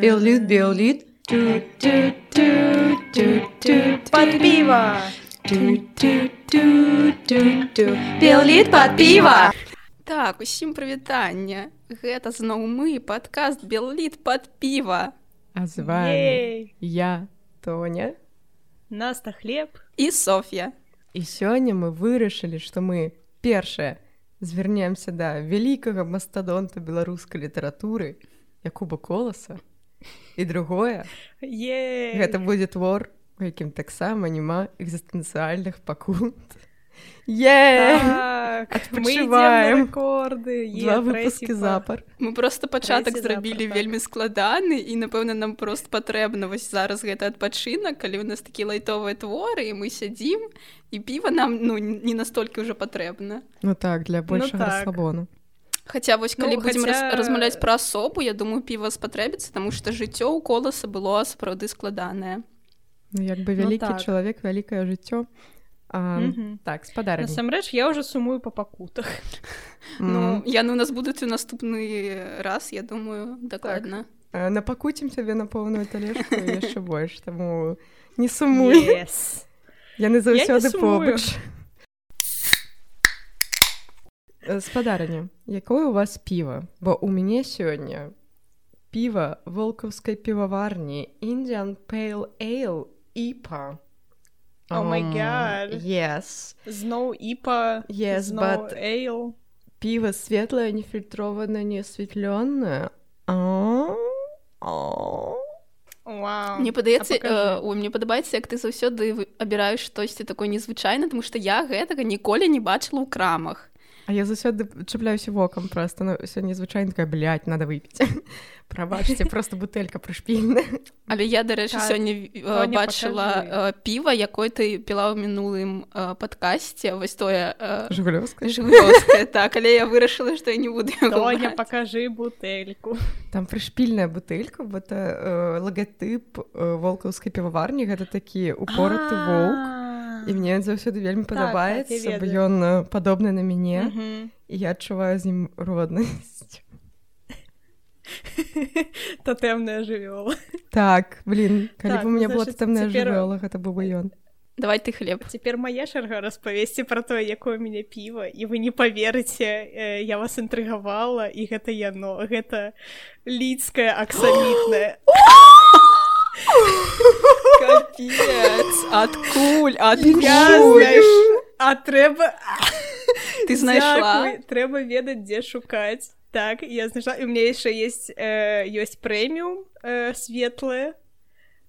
Биолит, биолит. Под пиво! Біоліт пад піва. Так, усім прывітання. Гэта зноў мы падкаст Белліт пад піва А з вами Ей! я Тоня. Наста хлеб. і Соф'я. І сёння мы вырашылі, што мы першае звярнемся да вялікага мастадонта беларускай літаратуры Якуба коласа. І другое Ей! гэта будзе твор, у якім таксама няма экзістэнцыяльных пакут. Е! Так, мы идем Адпачываем. Е, Два выпускі па- запар. Мы просто пачатак зрабілі вельмі складаны і напэўна нам просто патрэбна вось зараз гэты адпачынак, калі ў нас такі лайтовыя творы і мы сядзім і піва нам ну не настолькі ўжо патрэбна. Ну так, для большага так. расслабону. Хаця вось калі Ну, будзем хаця- раз, размаўляць пра асобу, я думаю піва спатрэбіцца, таму што жыццё ў коласа было сапраўды складанае. Ну, як бы Ну вялікі так. чалавек, вялікае жыццё. А, Мгм. Так, спадарні. Насамрэч, я уже сумую по пакутах. Ну яны ў нас будуць у наступны раз, я думаю, дакладна. Э, напакуцім цябе на поўную талежку і яшчэ больш таму не сумуй Yes. яны заўсёды побач спадарня якое у вас піва бо у мяне сёння піва волкаўскай піваварні Indian Pale Ale іпа Oh my God. yes Зноў іпа, Yes, зноў but- эйл. піва светлае нефільтрована не а Вау. Мне падаецца А пакажы. э, ой, мне падабаецца як ты заўсёды абіраеш штосьці такое незвычайна тому што я гэтага ніколі не бачыла ў крамах А я заўсёды чапляюся вокам просто ну, сёння звычайна такая блядь, надо выпіць прабачце просто бутэлька прышпільная але я дарэчы сёння бачыла пакажы. піва якой ты піла ў мінулым э, падкасці вось тое э, жывёлскае так але я вырашыла што я не буду браць. покажи бутэльку. там прышпільная бутэлька э, лагатып э, волкаўскай піваварні гэта такі упораты воўк і мне заўсёды вельмі так, падабаецца бо ведаю. ён э, падобны на мяне і я адчуваю з ім роднасць Тотемная жывёла. так блин калі Так, у мяне была значыць, тамная цяпер- жывёла гэта быў бы ён давай ты хлеб Цяпер мая чарга распавесці пра тое, якое мяне піва і вы не паверыце, э, я вас інтрыгавала і гэта яно, гэта лідскае аксамітнае. капец адкуль Я адкуль знаеш, а трэба ты знайшла трэба ведаць дзе шукаць так я знайшла і у меня яшчэ есть э, ёсць прэміум э, светлае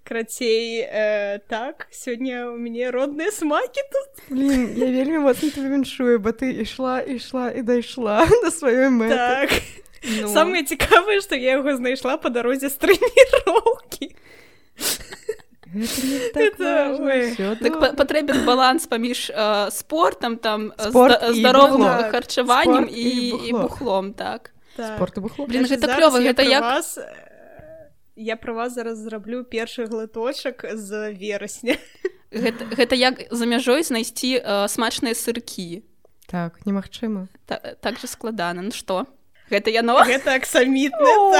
крацей э, так сёння у мяне родныя смакі тут. Блин я вельмі моцна тебе віншую бо ты ішла ішла і дайшла до сваёй мэты так. Ну. самае цікавае што я яго знайшла па дарозе з трэніроўкі так Это, важна, ой. всё. Так патрэбен баланс паміж э, спортам там э, Спорт зда- і здаровым бухло. харчаваннем і, і і бухло. бухлом так. Так. спорт і бухло. Значыць, гэта клёва, я гэта пра як- вас, э, я пра вас зараз зраблю першы глыточак з верасня гэта, гэта як за мяжой знайсці э, смачныя сыркі. Так немагчыма. Та, так же складана. Ну што? Гэта яно? Гэта аксамітна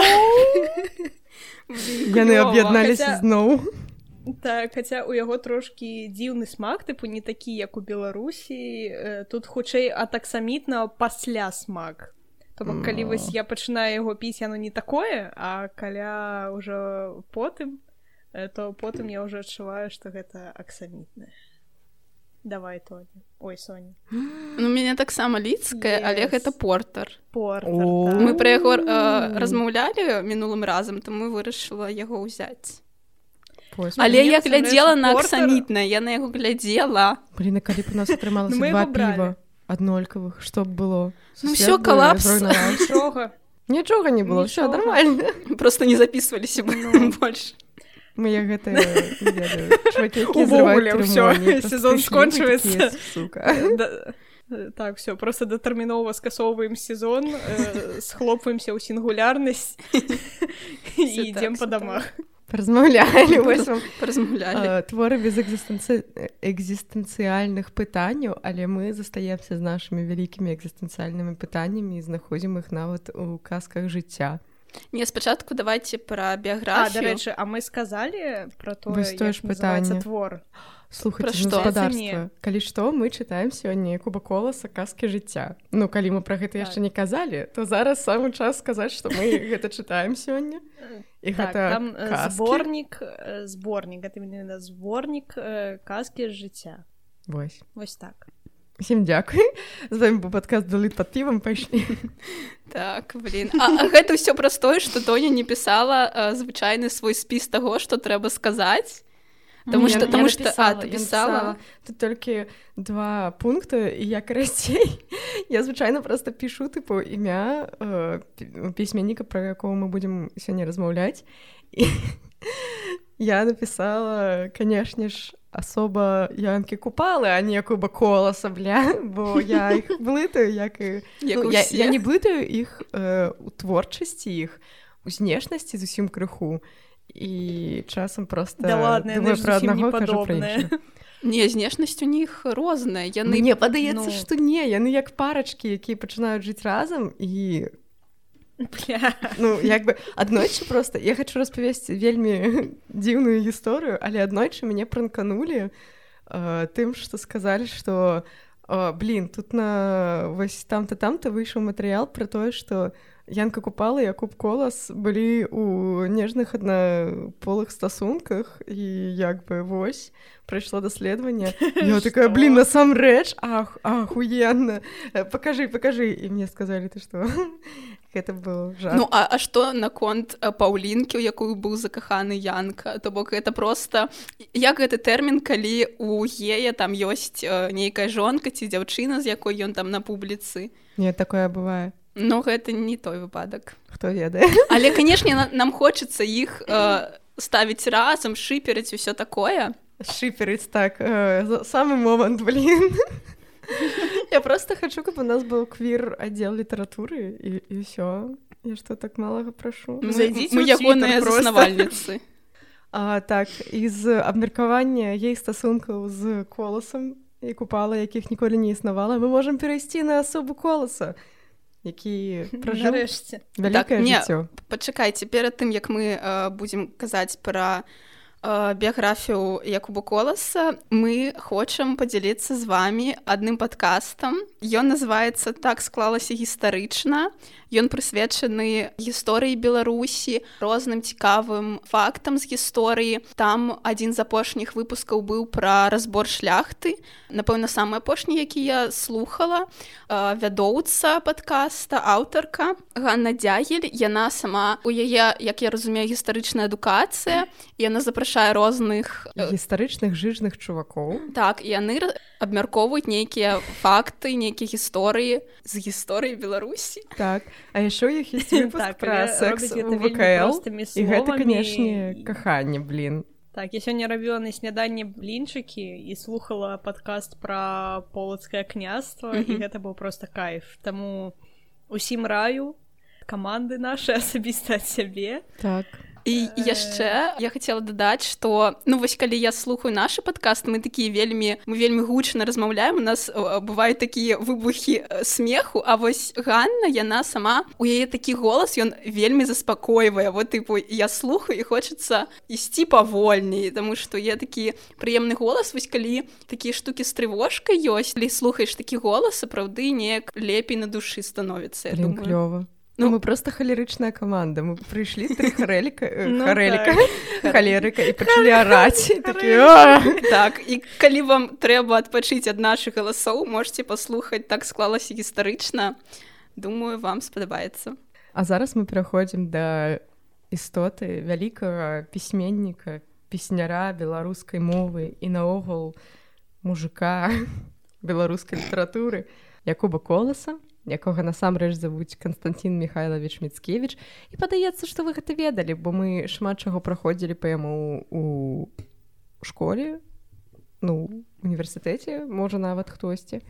яны аб'ядналіся зноў Так, хаця у яго трошкі дзіўны смак, тыпу не такі, як у Беларусі. Тут хутчэй ад аксамітна пасля смак. То бок калі вось я пачынаю яго піць, яно не такое, а каля ўжо потым, то потым я ўжо адчуваю, што гэта аксамітнае. Давай Тоня. Ой Соня. ну мяне таксама лідская але Yes. гэта портер Портер. О. так. мы пра яго э, размаўлялі мінулым разам тому вырашыла яго ўзяць Пось. але Мне я глядзела на аксамітна я на яго глядзела блин а калі б у нас атрымалася Ну, два піва аднолькавых што б было Ну, бы калапс. Нічога. нічога не было все нормально просто не записываліся бы Ну. больш мы як гэта Увогуле, просто сезон прыйшлі, скончваецца. сука. Так, все, просто датэрмінова скасоўваем сезон, э, схлопваемся ў сінгулярнасць і ідзем па дамах. Размаўлялі э, творы без экзістэнцыі экзістэнцыяльных пытанняў але мы застаемся з нашымі вялікімі экзістэнцыяльнымі пытаннямі і знаходзім іх нават у казках жыцця не спачатку давайте пра А, біяграфію дарэчы а мы сказалі про тое пытанне. твор? Слухайте Пра што? гаспадарства калі што мы чытаем сёння куба коласа казкі жыцця Ну калі мы пра гэта яшчэ не казалі то зараз самы час сказаць што мы гэта чытаем сёння і гэта зборнік зборнік гэта именно зборнік казкі жыцця Вось вось так Всем дзякуй з вами быў падкаст былы пад півам пайшлі так блин. А, а гэта ўсё простое что тоня не пісала а, звычайны свой спіс таго что трэба сказаць Таму што таму што пісала тут толькі два пункты і я карацей я звычайна просто пішу тыпу імя э, пі- пісьменніка про якого мы будзем сёння размаўляць і я напісала канешне ж асоба янкі купалы а не куба коласа бля. Бо я іх блытаю як і як ну, я, я не блытаю іх э, у творчасці іх у знешнасці зусім крыху. І часам просто Да ладно, пра аднаго, не знешнасць у них розная яны Мне падаецца ну. што не яны як парачкі якія пачынаюць жыць разам і Бля. ну як бы аднойчы просто я хочу распавесці вельмі дзіўную гісторыю але аднойчы мяне пранканулі э, тым што сказалі што э, блин тут на вось там-то там-то выйшаў матэрыял пра тое што Янка купала Якуб колас былі у нежных аднаполых стасунках і як бы вось прайшло даследаванне я такая блин насамрэч ах ахуенна Э, покажи покажи. І мне сказалі ты што гэта был жах Ну а, а што наконт а, паўлінкі у якую быў закаханы янка то бок это просто як гэты тэрмін калі у гея там ёсць э, нейкая жонка ці дзяўчына з якой ён там на публіцы не такое бывае но гэта не той выпадак хто ведае але канешне на- нам хочацца іх э, ставіць разам шыперыць усё такое. Шыперыць так э, самы момант блин я просто хочу каб у нас быў квір аддзел літаратуры і і ўсё я что так малага прашу Мы- Зайдзіце ягоныя заснавальніцы а, так з абмеркавання ей стасункаў з коласам і купала якіх ніколі не існавала мы можам перайсці на асобу коласа які вялікае Так, не, жыццё пачакайце перад тым як мы э, будзем казаць пра біяграфію якубу коласа мы хочам падзяліцца з вами адным падкастам ён называется так склалася гістарычна ён прысвечаны гісторыі беларусі розным цікавым фактам з гісторыі. Там адзін з апошніх выпускаў быў пра разбор шляхты. Напэўна самы апошні які я слухала э, вядоўца падкаста аўтарка Ганна дзягель. Яна сама у яе як я разумею гістарычная адукацыя. Яна запрашае розных э, гістарычных жыжных чувакоў. Так яны абмяркоўваюць нейкія факты нейкія гісторыі з гісторыі беларусі так а яшчэ іх Так, пра секс ВКЛ і гэта канешне і- каханне блин Так, я сёння рабіла на сняданні блінчыкі і слухала падкаст пра полацкае княства і Мгм. гэта быў просто кайф. Таму усім раю каманды нашы асабіста ад сябе. так і яшчэ я хацела дадаць што ну вось калі я слухаю нашы падкаст мы такія вельмі мы вельмі гучна размаўляем у нас э, бываюць такія выбухі э, смеху А вось Ганна яна сама у яе такі голас ён вельмі заспакойвае вот тыпу я слухаю і хочацца ісці павольней таму што я такі прыемны голас вось калі такія штукі з трывожкай ёсць калі слухаеш такі голас сапраўды неяк лепей на душы становіцца я блин думаю. клёва Ну, мы просто халерычная каманда мы прыйшлі тры харэліка Ну харэліка так. халерыка і пачалі араць! Так і калі вам трэба адпачыць ад нашых галасоў можете паслухаць так склалася гістарычна думаю вам спадабаецца А зараз мы пераходзім да істоты вялікага пісьменніка песняра беларускай мовы і наогул мужика беларускай літаратуры Якуба коласа якога насамрэч завуць Константин Михайлович Мцкевич і падаецца што вы гэта ведалі бо мы шмат чаго праходзілі па яму у школе ну універсітэце можа нават хтосьці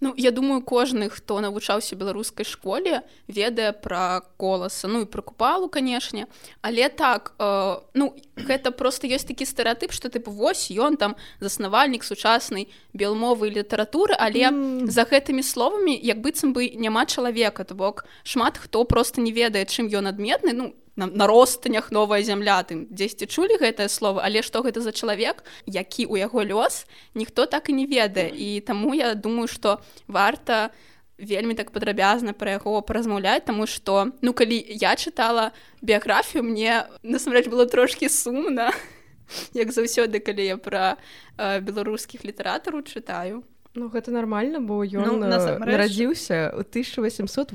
Ну я думаю кожны хто навучаўся беларускай школе ведае пра коласа. Ну і пра купалу канешне. Але так э, ну гэта просто ёсць такі стэеатып што ты вось ён там заснавальнік сучаснай белмовы літаратуры але mm. за гэтымі словамі як быццам бы няма чалавека. То бок шмат хто просто не ведае чым ён адметны. Ну на, на ростанях новая зямля тым дзесьці чулі гэтае слово але што гэта за чалавек які у яго лёс ніхто так і не ведае. І таму я думаю что варта вельмі так падрабязна пра яго паразмаўляць таму что ну калі я чытала біяграфію мне насамрэч было трошки сумна як заўсёды калі я пра э, беларускіх літаратараў чытаю. Ну гэта нармальна бо ён ну, нарадзіўся ў 1882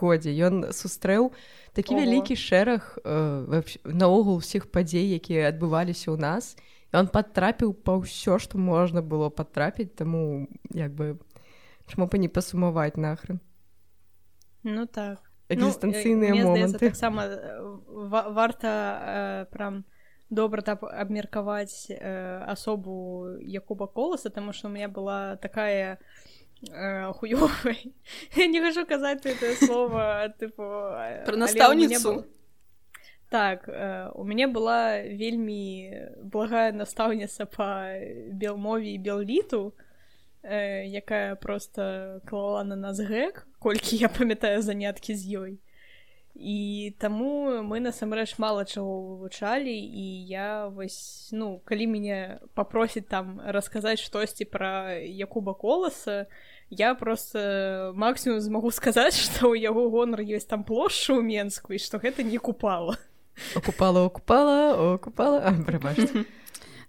годзе. Ён сустрэў такі Ого. вялікі шэраг э, наогул усіх падзей якія адбываліся ў нас. Он падтрапіў па ўсё што можна было падтрапіць таму як бы чаму па не пасумаваць нахрен. Ну так. Экзістэнцыйныя ну, моманты таксама варта э, прям добра так абмеркаваць э, асобу якуба коласа таму што у меня была такая Э, хуёвай я не хожу казаць это слово тыпу э, про настаўніцу так э, у мяне была вельмі благая настаўніца по белмове і белліту якая просто клала на нас грэк колькі я памятаю заняткі з ёй і таму мы насамрэч мала чаго вывучалі і я вось ну калі мяне папросіць там расказаць штосьці пра якуба коласа я просто максимум змагу сказаць што ў яго гонар ёсць там плошча ў менску і што гэта не купала. Окупала окупала окупала.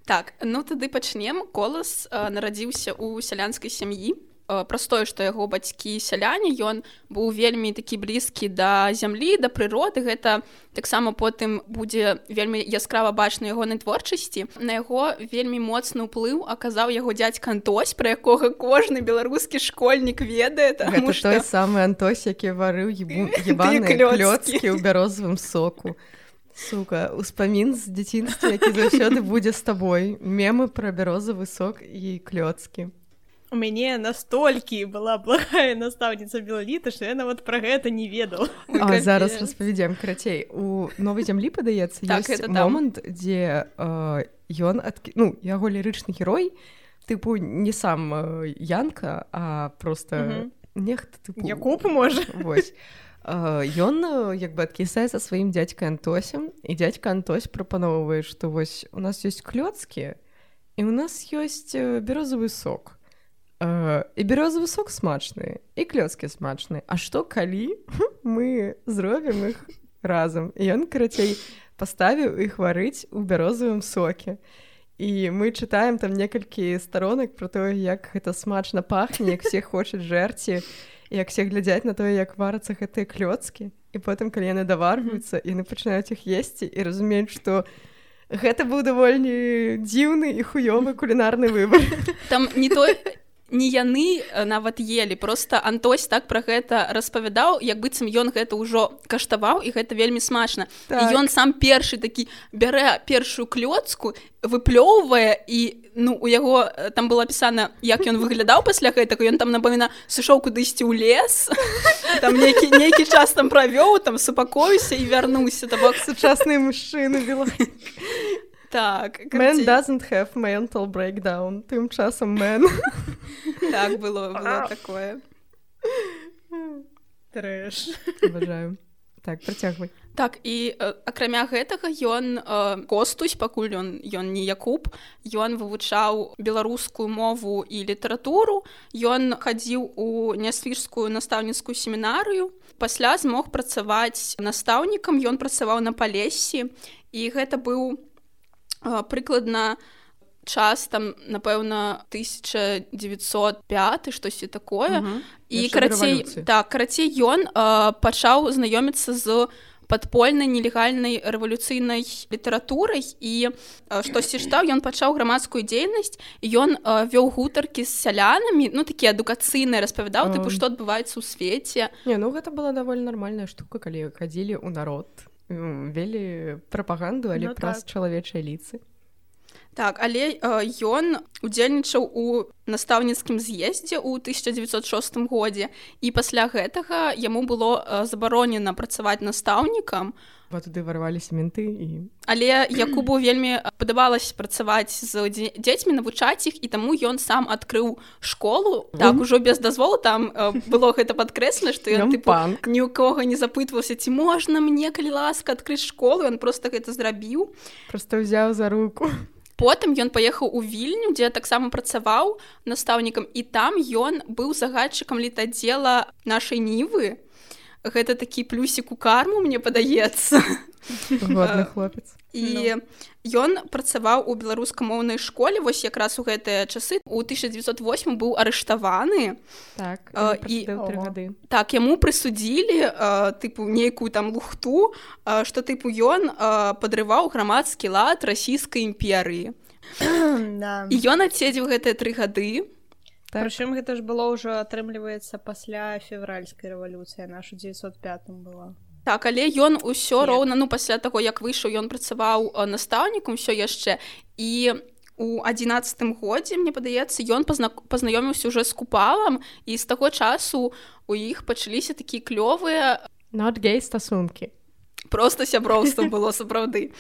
Так ну тады пачнем колас нарадзіўся у сялянскай сям'і Э, праз тое што яго бацькі сяляне ён быў вельмі такі блізкі да зямлі да прыроды. Гэта таксама потым будзе вельмі яскрава бачна ягонай творчасці на яго вельмі моцны ўплыў аказаў яго дядзька антось пра якога кожны беларускі школьнік ведае што... самы антось які варыў клёцкі ў бярозавым соку. Сука успамін з дзяцінства які заўсёды будзе з табой. Мемы пра бярозавы сок і клёцкі у мяне настолькі была благая настаўніца белаліта што я нават пра гэта не ведала. Зараз распавядзем карацей. У новай зямлі падаецца так, момант дзе ён э, ад ну яго лірычны герой тыпу не сам э, янка а просто нехта я купу можа. Вось. Ён як бы адкісае за сваім дзядзькай антосем і дзядзька антось прапаноўвае што вось у нас ёсць клёцкі і у нас ёсць бярозавы сок і бярозавы сок смачны і клёцкі смачны А што калі мы зробім іх разам і ён карацей паставіў іх варыць у бярозавым соке. І мы чытаем там некалькі старонак про тое як гэта смачна пахне як все хочуць жэрці як все глядзяць на тое як варацца гэтыя клёцкі і потым калі яны даварваюцца яны пачынаюць іх есці і разумеюць што гэта быў даволі дзіўны і хуёвы кулінарны выбор. Там не той не яны нават ели просто антось так про гэта распавядаў як быццам ён гэта ўжо каштаваў і гэта вельмі смачна. Так. ён сам першы такі бярэ першую клёцку выплёўвае і ну у яго там было апісана як ён выглядаў пасля гэтага ён там напаміна сышоў кудысьці ў лес там нейкі нейкі час там правёў там супакоюся і вярнуўся то бок сучасныя мужчыны вела так man doesn't have mental breakdown. Тым часам мэн так было было такое трэшжаю так працягвай так і э, акрамя гэтага ён э, костусь пакуль ён ён не якуб ён вывучаў беларускую мову і літаратуру. Ён хадзіў у нясвіжскую настаўніцкую семінарыю. Пасля змог працаваць настаўнікам ён працаваў на палесе. І гэта быў прыкладна час там напэўна 1905 штосьці такое. І карацей так карацей ён пачаў знаёміцца з падпольнай нелегальнай рэвалюцыйнай літаратурай. І штосьці чытаў ён пачаў грамадскую дзейнасць. Ён вёў гутаркі з сялянамі ну такі адукацыйныя распавядаў тыпу што адбываецца ў свеце. Не ну гэта была даволі нармальная штука калі хадзілі ў народ вели прапаганду але ну, праз так. чалавечыя ліцы так але ён удзельнічаў у настаўніцкім з'ездзе ў 1906 годзе і пасля гэтага яму было забаронена працаваць настаўнікам. Бо туды варваліся менты і але якубу вельмі падабалася працаваць з дзецьмі навучаць іх і таму ён сам адкрыў школу. Так ужо без дазволу там было гэта падкрэслена што ён панк. ні ў кого не запытваўся ці можна мне калі ласка адкрыць школу. Ён просто гэта зрабіў. Просто ўзяў за руку потым ён паехаў у вільню дзе таксама працаваў настаўнікам і там ён быў загадчыкам літадзела нашай нівы. Гэта такі плюсік у карму мне падаецца. Хлопец і ён працаваў у беларускамоўнай школе вось якраз у гэтыя часы. У 1908 быў арыштаваны. Так, і гады. так яму прысудзілі тыпу нейкую там лухту што тыпу ён падрываў грамадскі лад расійскай імперыі. І ён адседзеў гэтыя тры гады. Так. Прычым гэта ж было ўжо атрымліваецца пасля февральскай рэвалюцыі нашу 905 была. Так, але ён усё роўна ну пасля таго як выйшаў ён працаваў настаўнікам усё яшчэ. І у адзінацатым годзе мне падаецца ён пазна пазнаёміўся уже з купалам і з таго часу у іх пачаліся такія клёвыя not гей стасункі. Просто сяброўства было сапраўды.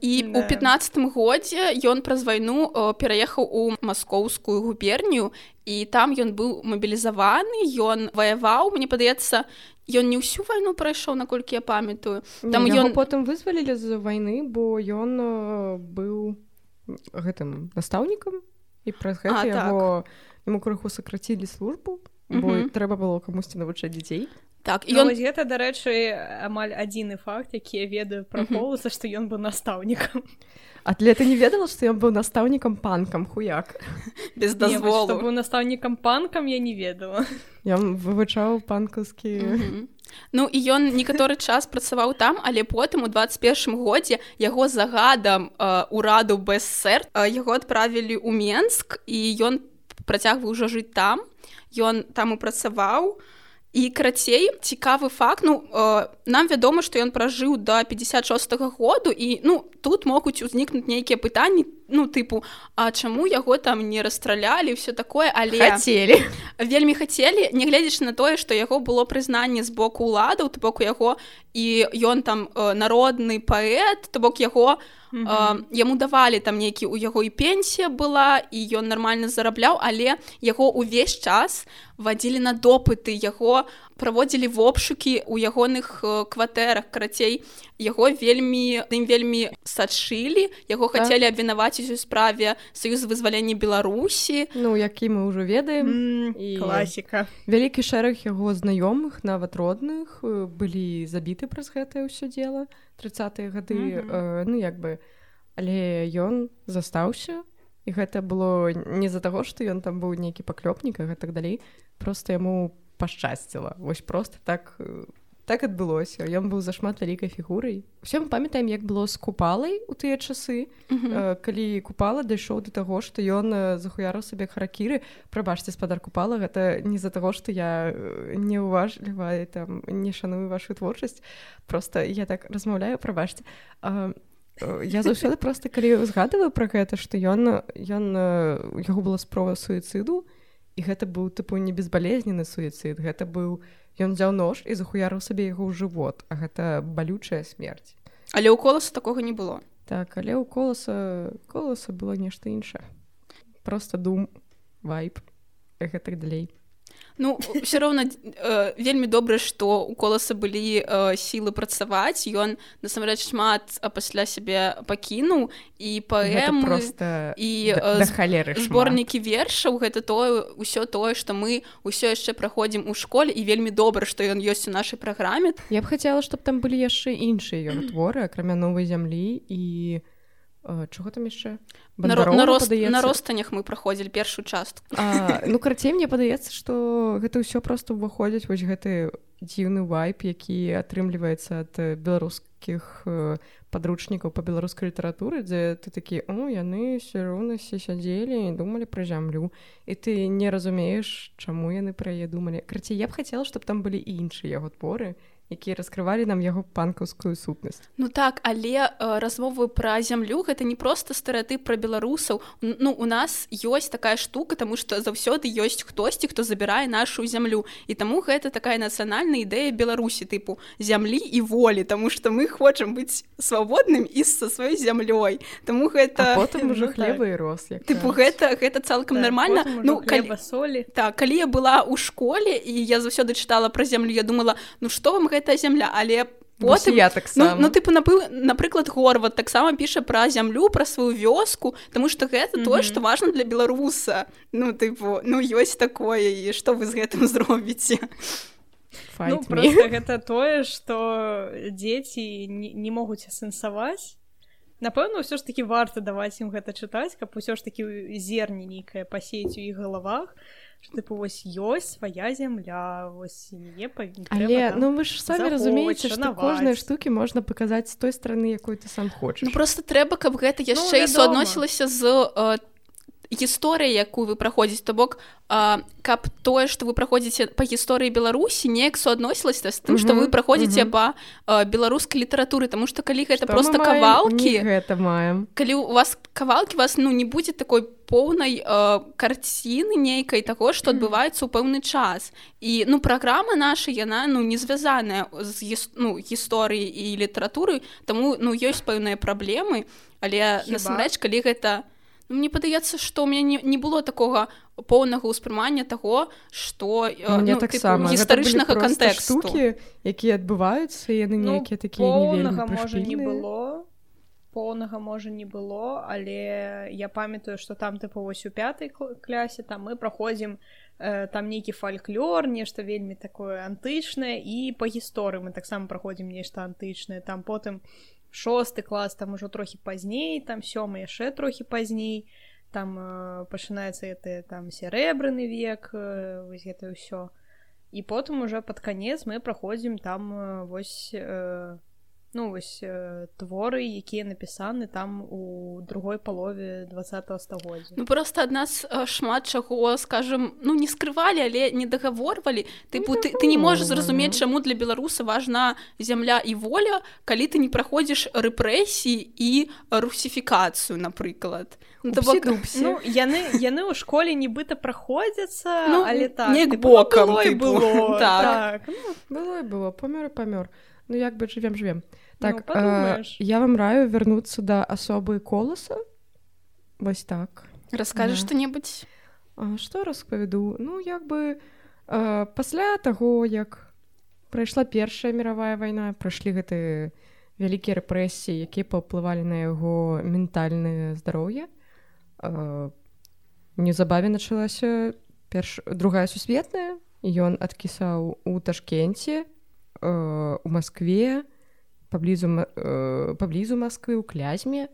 І у пятнадцатым годзе ён праз вайну пераехаў у маскоўскую губернію і там ён быў мабілізаваны ён ваяваў мне падаецца ён не ўсю вайну прайшоў наколькі я памятаю. Там ён потым вызвалілі з вайны бо ён быў гэтым настаўнікам і праз гэта яго яму крыху сакрацілі службу бо трэба было камусьці навучаць дзяцей так і ён гэта дарэчы амаль адзіны факт які я ведаю пра полуса што ён быў настаўнікам атлета не ведала што ён быў настаўнікам панкам хуяк? Без дазволу быў настаўнікам панкам я не ведала. Я вывучаў панкаўскі Ну і ён некаторы час працаваў там але потым у 21 годзе яго загадам ураду бСр яго адправілі ў менск і ён працягваў ужо жыць там. Ён там і працаваў і карацей цікавы факт ну э, нам вядома што ён пражыў до 56 -го году і ну тут могуць узнікнуць нейкія пытанні ну тыпу А чаму яго там не расстралялі все такое але хацелі вельмі хацелі нягледзячы на тое што яго было прызнанне з боку уладаў то боку яго і ён там э, народны паэт то бок яго mm -hmm. э, яму давалі там нейкі у яго і пенсія была і ён нармальна зарабляў але яго увесь час вадзілі на допыты яго праводзілі вопшукі ў ягоных кватэрах. Карацей яго вельмі ім вельмі сачылі яго так. хацелі абвінаваціць у справе саюз вызвалення беларусі. Ну які мы ўжо ведаем. Mm, і класіка. вялікі шэраг яго знаёмых нават родных былі забіты праз гэтае ўсё дело 30 гады. Mm -hmm. э, ну як бы але ён застаўся. І гэта было не з-за таго што ён там быў нейкі паклёпнік і так далей. Просто яму пашчасціла вось просто так так адбылося. Ён быў зашмат вялікай фігурай. Все мы памятаем як было з купалай у тыя часы mm -hmm. э, калі купала дайшоў до таго што ён захуярыў сабе харакіры. Прабачце спадар купала гэта не з-за таго што я не уважліваю там не шаную вашу творчасць. Просто я так размаўляю прабачце. А я заўсёды просто калі узгадываю про гэта што ён ён яго была спрова суіцыду і гэта быў тыпу не безбалезнены суіцыд. Гэта быў ён взяў нож і захуярыў сабе яго ў жывот. А гэта балючая смерць. Але ў коласа такога не было. Так але ў коласа коласа было нешта іншае. Просто дум вайп гэтак далей Ну все роўна э, вельмі добра што у коласа былі э, сілы працаваць ён насамрэч шмат а пасля сябе пакінуў і паэм просто і э, халеры зборнікі вершаў гэта тое ўсё тое што мы ўсё яшчэ праходзім у школе і вельмі добра што ён ёсць у нашай праграме Я б хацела чтобы там былі яшчэ іншыя ён творы акрамя новай зямлі і у чого там яшчэ на, на, рост, на ростанях мы праходзілі першую частку. А, ну карацей мне падаецца што гэта ўсё просто ўваходзіць вось гэты дзіўны вайп які атрымліваецца ад беларускіх падручнікаў па беларускай літаратуры дзе ты такі о яны все роўнасці сядзелі і думалі пра зямлю і ты не разумееш чаму яны пра яе думалі карацей я б хацела чтобы там былі іншыя яго творы якія раскрывалі нам яго панкаўскую сутнасць. Ну так але э, размовы пра зямлю гэта не проста стэеатып пра беларусаў. Ну у нас ёсць такая штука тому что заўсёды ёсць хтосьці хто забірае нашу зямлю. І таму гэта такая нацыянальная ідэя беларусі тыпу зямлі і волі тому что мы хочам быць свабодным і са сваёй зямлёй. Таму гэта а потым уже ну, хлеба так. і рос як тыпу гэта гэта цалкам нармальна. ну калі... солі. Так калі я была ў школе і я заўсёды чытала пра зямлю я думала ну што вам гэтая зямля але Вось потым я Ну, таксама ну тыпу набыў напрыклад горват таксама піша пра зямлю пра сваю вёску Таму што гэта тое Мгм. што важна для беларуса ну тыпу ну ёсць такое і што вы з гэтым зробіце ну, гэта тое што дзеці не, не могуць асэнсаваць напэўна ўсё ж таки варта даваць ім гэта чытаць каб усё ж таки зерне нейкае пасеяць у іх галавах. што тыпу вось ёсць свая зямля вось яе павінна Але ну вы ж самі разумееце што шанаваць. кожныя штукі можна паказаць з той стороны якой ты сам хочаш Ну просто трэба каб гэта яшчэ і вядома. суадносілася з э, гісторыяй якую вы праходзіць то бок э, каб тое што вы праходзіце па гісторыі беларусі неяк суадносілася з тым што Мгм, вы праходзіце мгм. па э, беларускай літаратуры? Таму што калі гэта Што просто маем? кавалкі. Не гэта маем. Калі у вас кавалкі вас ну не будзе такой поўнай э, карціны нейкай таго што адбываецца ў пэўны час. І ну праграма наша яна ну не звязаная з гіс- ну гісторыі і літаратуры таму ну ёсць пэўныя праблемы. Але насамрэч калі гэта ну, мне падаецца што ў мяне не, не было такога поўнага ўспрымання таго што э, ну, таксама гістарычнага кантэксту. штукі якія адбываюцца яны Ну, нейкія такія не вельмі поўнага можа не было. Поўнага можа не было але я памятаю што там тыпу вось у пятай кл- клясе там мы праходзім э, там нейкі фальклор нешта вельмі такое антычнае і па гісторыі мы таксама праходзім нешта антычнае. Там потым шосты клас там ужо трохі пазней там сёмы яшчэ трохі пазней там э, пачынаецца это там серэбраны век э, гэта ўсё і потым уже под канец мы праходзім там э, вось э, ну вось э, творы якія напісаны там у другой палове два стагоддзя. Ну просто ад нас э, шмат чаго скажем ну не скрывалі але не дагаворвалі. Тыпу ты, ты не можаш зразумець чаму для беларуса важна зямля і воля калі ты не праходзіш рэпрэсіі і русіфікацыю напрыклад. Ну, бок- ну яны яны ў школе нібыта праходзяцца Ну, але так неяк тыпу, бокам, было тыпу. было Так. так ну, было і было памёр памёр ну як бы жывем жывем так Ну, э, я вам раю вярнуцца да асобы коласа вось так. Раскажаш Да. што-небудзь А што распавяду ну як бы э, пасля таго як прайшла першая мировая вайна прайшлі гэты вялікія рэпрэсіі якія паўплывалі на яго ментальнае здароўе. Э, неўзабаве началася перш другая сусветная ён адкісаў у ташкенце э, у Маскве паблізу э, паблізу Масквы ў клязьме.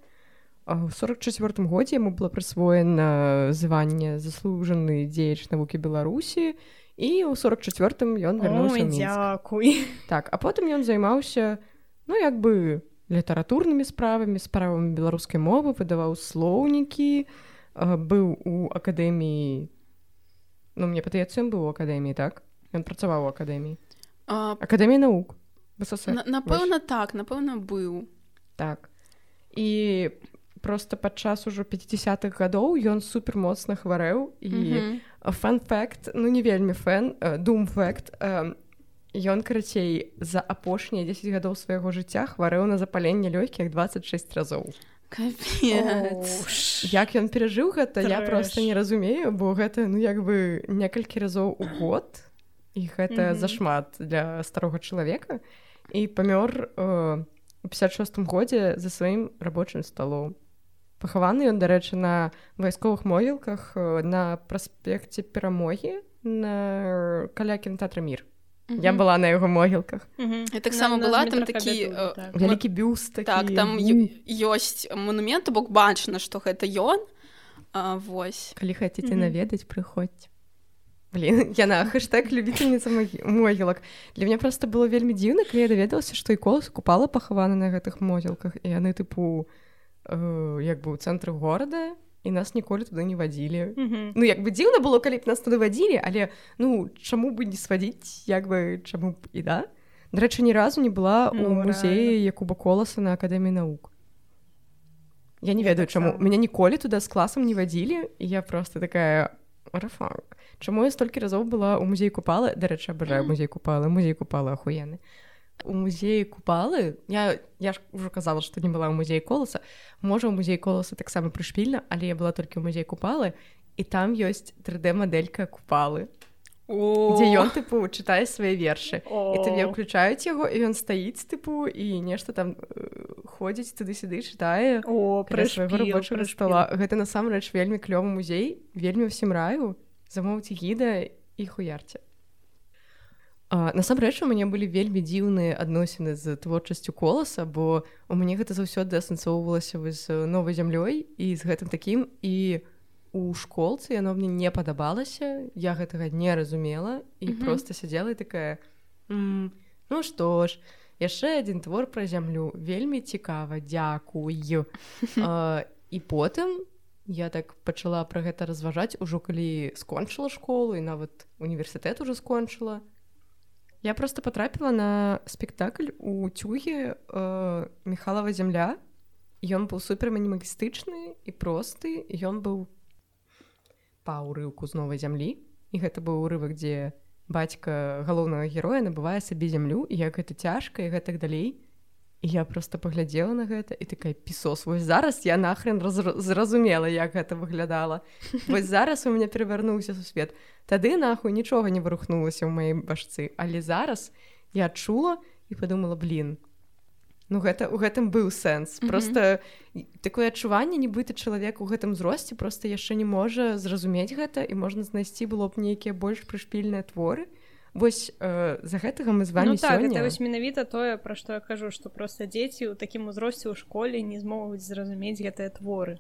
А ў 44 годзе яму было прысвоена званне заслужаны дзеяч навукі беларусі і ў 44 ён вярнуўся Ой, ў Мінск. дзякуй так а потым ён займаўся ну як бы літаратурнымі справамі справамі беларускай мовы выдаваў слоўнікі а, быў у акадэміі ну мне падаецца ён быў у акадэміі так? Ён працаваў у акадэміі А, акадэміі навук на- напэўна так напэўна быў. Так. І просто падчас ужо 50-х гадоў ён супер моцна хварэў. І Мгм. фан-факт ну не вельмі фэн думфакт ён карацей за апошнія 10 гадоў свайго жыцця хварэў на запаленне лёгкіх 26 разоў. Капец. як ён перажыў гэта я Трэш. просто не разумею бо гэта ну як бы некалькі разоў у год і гэта Мгм. зашмат для старога чалавека і памёр э, у 56 годзе за сваім рабочым сталом пахаваны ён дарэчы на вайсковых могілках э, на праспекце перамогі на каля кінотэатра мір я Мгм. была на яго могілках Я таксама была, там такі, э, так. вялікі бюст такі, так там ёсць манумент бок бачна што гэта ён. А, вось. Калі хаце Мгм. наведаць прыходзь Блин, яна хэштег любительница могілак для мяне просто было вельмі дзіўна калі я даведалася што і колас купала пахаваны на гэтых могілках і яны тыпу э, як бы ў цэнтры горада і нас ніколі туды не вадзілі Мгм. Ну як бы дзіўна было калі б нас туды вадзілі але ну чаму бы не свадзіць як бы чаму б і да? Дарэчы ні разу не была у Ну, музеі якуба коласа на акадэміі навук я не ведаю чаму таксама. мяне ніколі туды з класам не вадзілі я просто такая рафанк Чаму я столькі разоў была ў музей купалы? Дарэчы абажаю музей купалы. Музей купалы ахуены у музеі купалы я я ж ужо казала што не была ў музеі коласа. Можа у музей коласа таксама прышпільна але я была толькі ў музей купалы і там ёсць 3d мадэлька купалы дзе ён тыпу чытае свае вершы. І табе ўключаюць яго і ён стаіць тыпу і нешта там э, ходзіць туды-сюды чытае О, рабочага прышпіл. стола. Гэта насамрэч вельмі клёвы музей вельмі ўсім раю замоўце гіда і хуярце насамрэч у мяне былі вельмі дзіўныя адносіны з творчасцю коласа бо у мяне гэта заўсёды асэнсоўвалася вось з новай зямлёй і з гэтым такім і у школцы яно мне не падабалася я гэтага не разумела і Мгм. просто сядзела і такая «М, ну што ж яшчэ адзін твор пра зямлю вельмі цікава дзякую і потым я так пачала пра гэта разважаць ужо калі скончыла школу і нават універсітэт уже скончыла. Я просто потрапіла на спектакль у цюге э, михалава зямля. Ён быў супер мінімалістычны і просты ён быў па ўрыўку з новай зямлі. І гэта быў урывак дзе бацька галоўнага героя набывае сабе зямлю як гэта цяжка і гэтак далей. і я просто паглядзела на гэта і такая пісос вось зараз я нахрен зразумела як гэта выглядала вось зараз у мяне перавярнуўся сусвет тады нахуй нічога не вырухнулася ў маім башцы але зараз я чула і подумала блин ну гэта у гэтым быў сэнс просто і- такое адчуванне нібыта чалавек у гэтым узросце просто яшчэ не можа зразумець гэта і можна знайсці было б нейкія больш прышпільныя творы вось э, за гэтага мы з вами ну так сёння это вось менавіта тое пра што я кажу што просто дзеці ў такім узросце ў школе не змогуць зразумець гэтыя творы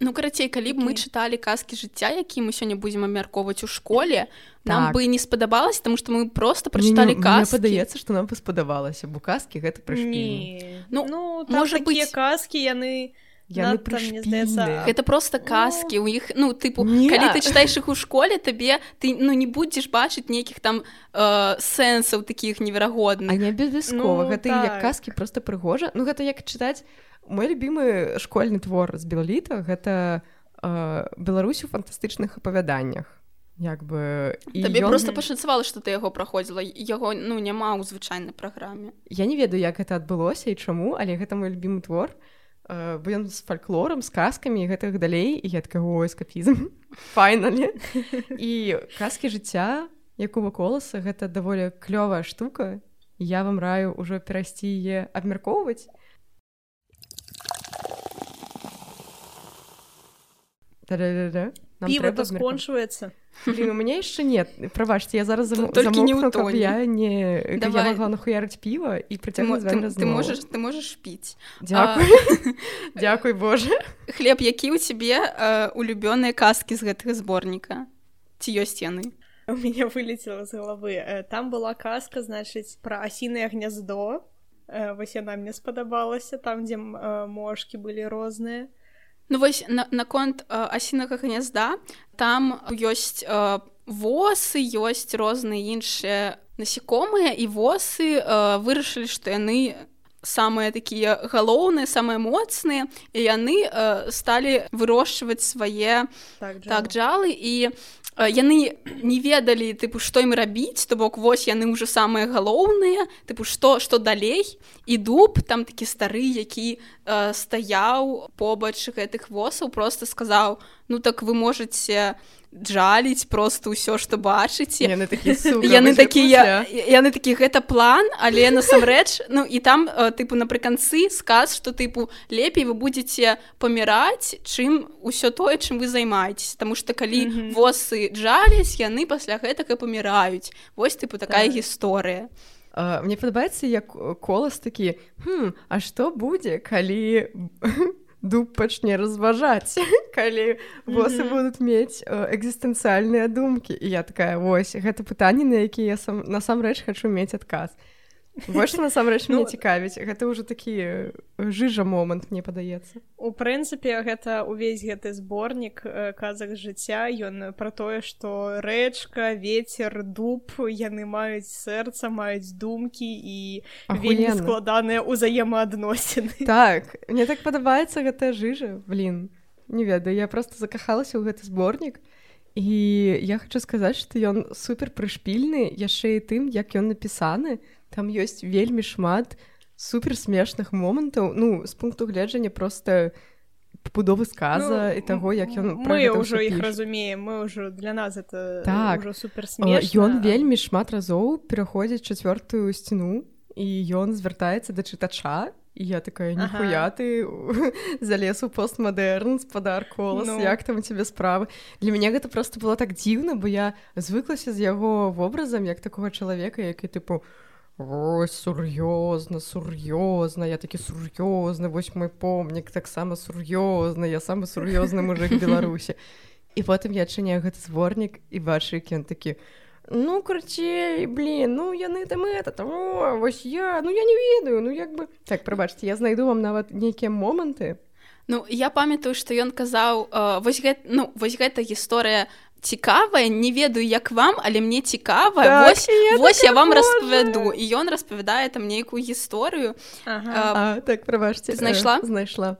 Ну карацей калі б мы Якія? чыталі казкі жыцця які мы сёння будзем абмяркоўваць у школе нам Так. бы не спадабалася тому што мы просто Не, не, прачыталі мне казкі падаецца што нам бы спадабалася бо казкі гэта Не. Ну, ну можа можа такія быць. казкі яны яны прышпільныя гэта просто казкі у іх ну тыпу Не. калі ты чытаеш іх у школе табе ты ну не будзеш бачыць нейкіх там э, сэнсаў такіх А неверагодных не абавязкова Ну, гэта так. як казкі просто прыгожа. Ну гэта як чытаць мой любімы школьны твор з белаліта гэта э, Беларусь у фантастычных апавяданнях як бы і табе ён- просто пашанцавала што ты яго праходзіла. Яго ну няма ў звычайнай праграме. Я не ведаю як гэта адбылося і чаму але гэта мой любімы твор. э, бо ён з фальклорам з казкамі гэтых далей. І я такая ой эскапізм файналі. І казкі жыцця якува коласа гэта даволі клёвая штука. Я вам раю ўжо перайсці яе абмяркоўваць Та-да-да-да. Нам піва то скончваецца Блин, у мяне яшчэ нет. Прабачце я зараз зам... Толькі не тоне. я не каб я Давай. могла нахуярыць піва і з ты, ты можаш ты можаш піць Дзякуй Дзякуй Боже. Хлеб які ў цябе э, улюбёныя казкі з гэтага зборніка ці ёсць яны у меня вылетела з галавы Э, там была казка значыць пра асінае гняздо Э, вось яна мне спадабалася там дзе м, мошкі былі розныя Ну вось на- наконт на асінага гнязда там ёсць э, восы ёсць розныя іншыя насекомыя і восы э, вырашылі што яны самыя такія галоўныя самыя моцныя і яны э, сталі вырошчваць свае так так джалы і э, яны не ведалі тыпу што ім рабіць то бок вось яны ўжо самыя галоўныя тыпу што што далей? І дуб там такі стары які э, стаяў побач гэтых восаў просто сказаў ну так вы можете джаліць просто ўсё што бачыце яны такі яны такія яны такі гэта план але насамрэч ну і там э, тыпу напрыканцы сказ што тыпу лепей вы будете паміраць чым усё тое чым вы займаетесь Таму что калі Мгм. восы джаляць яны пасля гэтага паміраюць вось тыпу такая Так. гісторыя А, мне падабаецца як колас такі хм, А што будзе калі дуб пачне разважаць калі восы Мгм. будуць мець э, экзістэнцыяльныя думкі і я такая вось гэта пытанне на якія я сам насамрэч хачу мець адказ больш насамрэч мне Ну, цікавіць гэта ўжо такі жыжа момант мне падаецца У прынцыпе гэта увесь гэты зборнік э, казак жыцця ён пра тое што рэчка ветер дуб яны маюць сэрца маюць думкі і вельмі складаныя ўзаемаадносіны. Так мне так падабаецца гэтая жыжа. Блин не ведаю я просто закахалася ў гэты зборнік і я хочу сказаць што ён супер прышпільны яшчэ і тым як ён напісаны там ёсць вельмі шмат супер смешных момантаў ну з пункту гледжання просто пабудовы сказа Ну, і таго як ён мы ўжо іх разумеем мы ўжо для нас это Так. супер Ён вельмі шмат разоў пераходзіць чацвёртую сцяну і ён звяртаецца да чытача і я такая Ага. ніхуя ты залез у постмадэрн спадар колас Ну. як там у цябе справы для мяне гэта просто было так дзіўна бо я звыклася з яго вобразам як такога чалавека які тыпу Ось сур'ёзна сур'ёзна я такі сур'ёзны вось мой помнік таксама сур'ёзны я самы сур'ёзны мужик беларусі і потым я адчыняю гэты зборнік і бачу які ён такі ну карцей блин ну яны там это там о, вось я ну я не ведаю ну як бы так прабачце я знайду вам нават нейкія моманты. Ну я памятаю што ён казаў э, вось гэт, ну вось гэта гісторыя цікавая не ведаю як вам але мне цікава Так, вось, я вось я вам распавяду і ён распавядае там нейкую гісторыю ага. А, а, так прабачце знайшла? э, знайшла.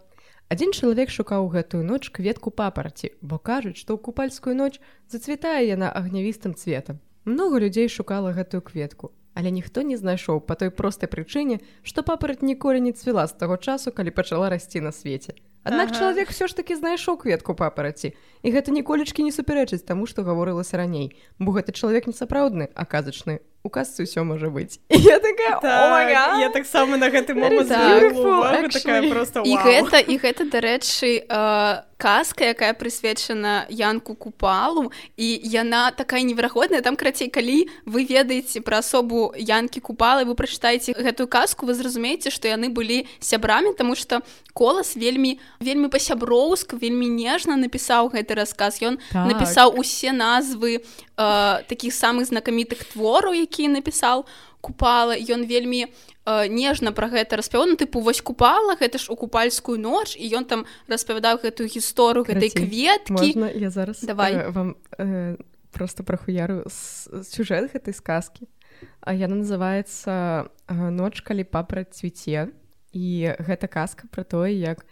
Адзін чалавек шукаў гэтую ноч кветку папараці бо кажуць што ў купальскую ноч зацвітае яна агнявістым цветам. Много людзей шукала гэтую кветку але ніхто не знайшоў па той простай прычыне што папараць ніколі не цвіла з таго часу калі пачала расці на свеце Аднак Ага. чалавек все ж таки знайшоў кветку папараці і гэта ніколечкі не супярэчыць таму што гаворылася раней бо гэты чалавек не сапраўдны а казачны у казцы ўсё можа быць і я такая так, я таксама на гэты момант Так. увагу, такая просто і вау. гэта і гэта дарэчы э, казка якая прысвечана янку купалу і яна такая неверагодная там крацей калі вы ведаеце пра асобу янкі купалы вы прачытаеце гэтую казку вы зразумееце што яны былі сябрамі тому что колас вельмі вельмі па-сяброўску вельмі нежна напісаў гэты расказ ён Так. напісаў усе назвы э, такіх самых знакамітых твораў які напісаў купала ён вельмі э, нежна пра гэта распяваў. Ну тыпу вось купала гэта ж у купальскую ноч і ён там распавядаў гэтую гісторыю гэтай кветкі. Можна я зараз Давай. э, вам э, просто прахуяру сюжэт гэтай сказкі. А яна называецца э, ноч калі папра цвіце і гэта казка пра тое як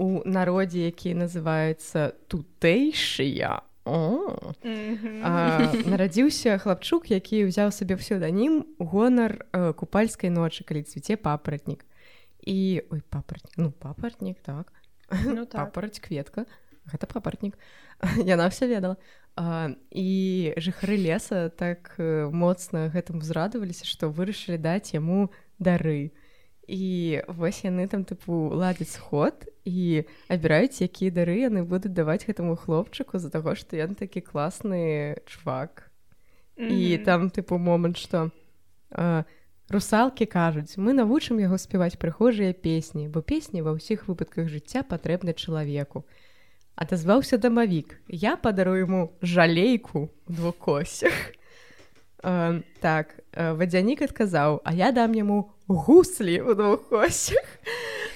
у народзе які называецца тутэйшыя а, нарадзіўся хлапчук які ўзяў сабе псевданім гонар э, купальскай ночы калі цвіце папаратнік. І ой папаратнік ну папаратнік так. Ну так. папараць кветка. Гэта папаратнік. Яна все ведала. А, і жыхары леса так э, моцна гэтым узрадаваліся што вырашылі даць яму дары і вось яны там тыпу ладзяць сход і абіраюць якія дары яны будуць даваць гэтаму хлопчыку з-за таго што ён такі класны чвак і Мгм. там тыпу момант што а, русалкі кажуць мы навучым яго спяваць прыхожыя песні бо песні ва ўсіх выпадках жыцця патрэбны чалавеку адазваўся дамавік я падарую яму жалейку двукосях а, так а, вадзянік адказаў а я дам яму гуслі у двухосях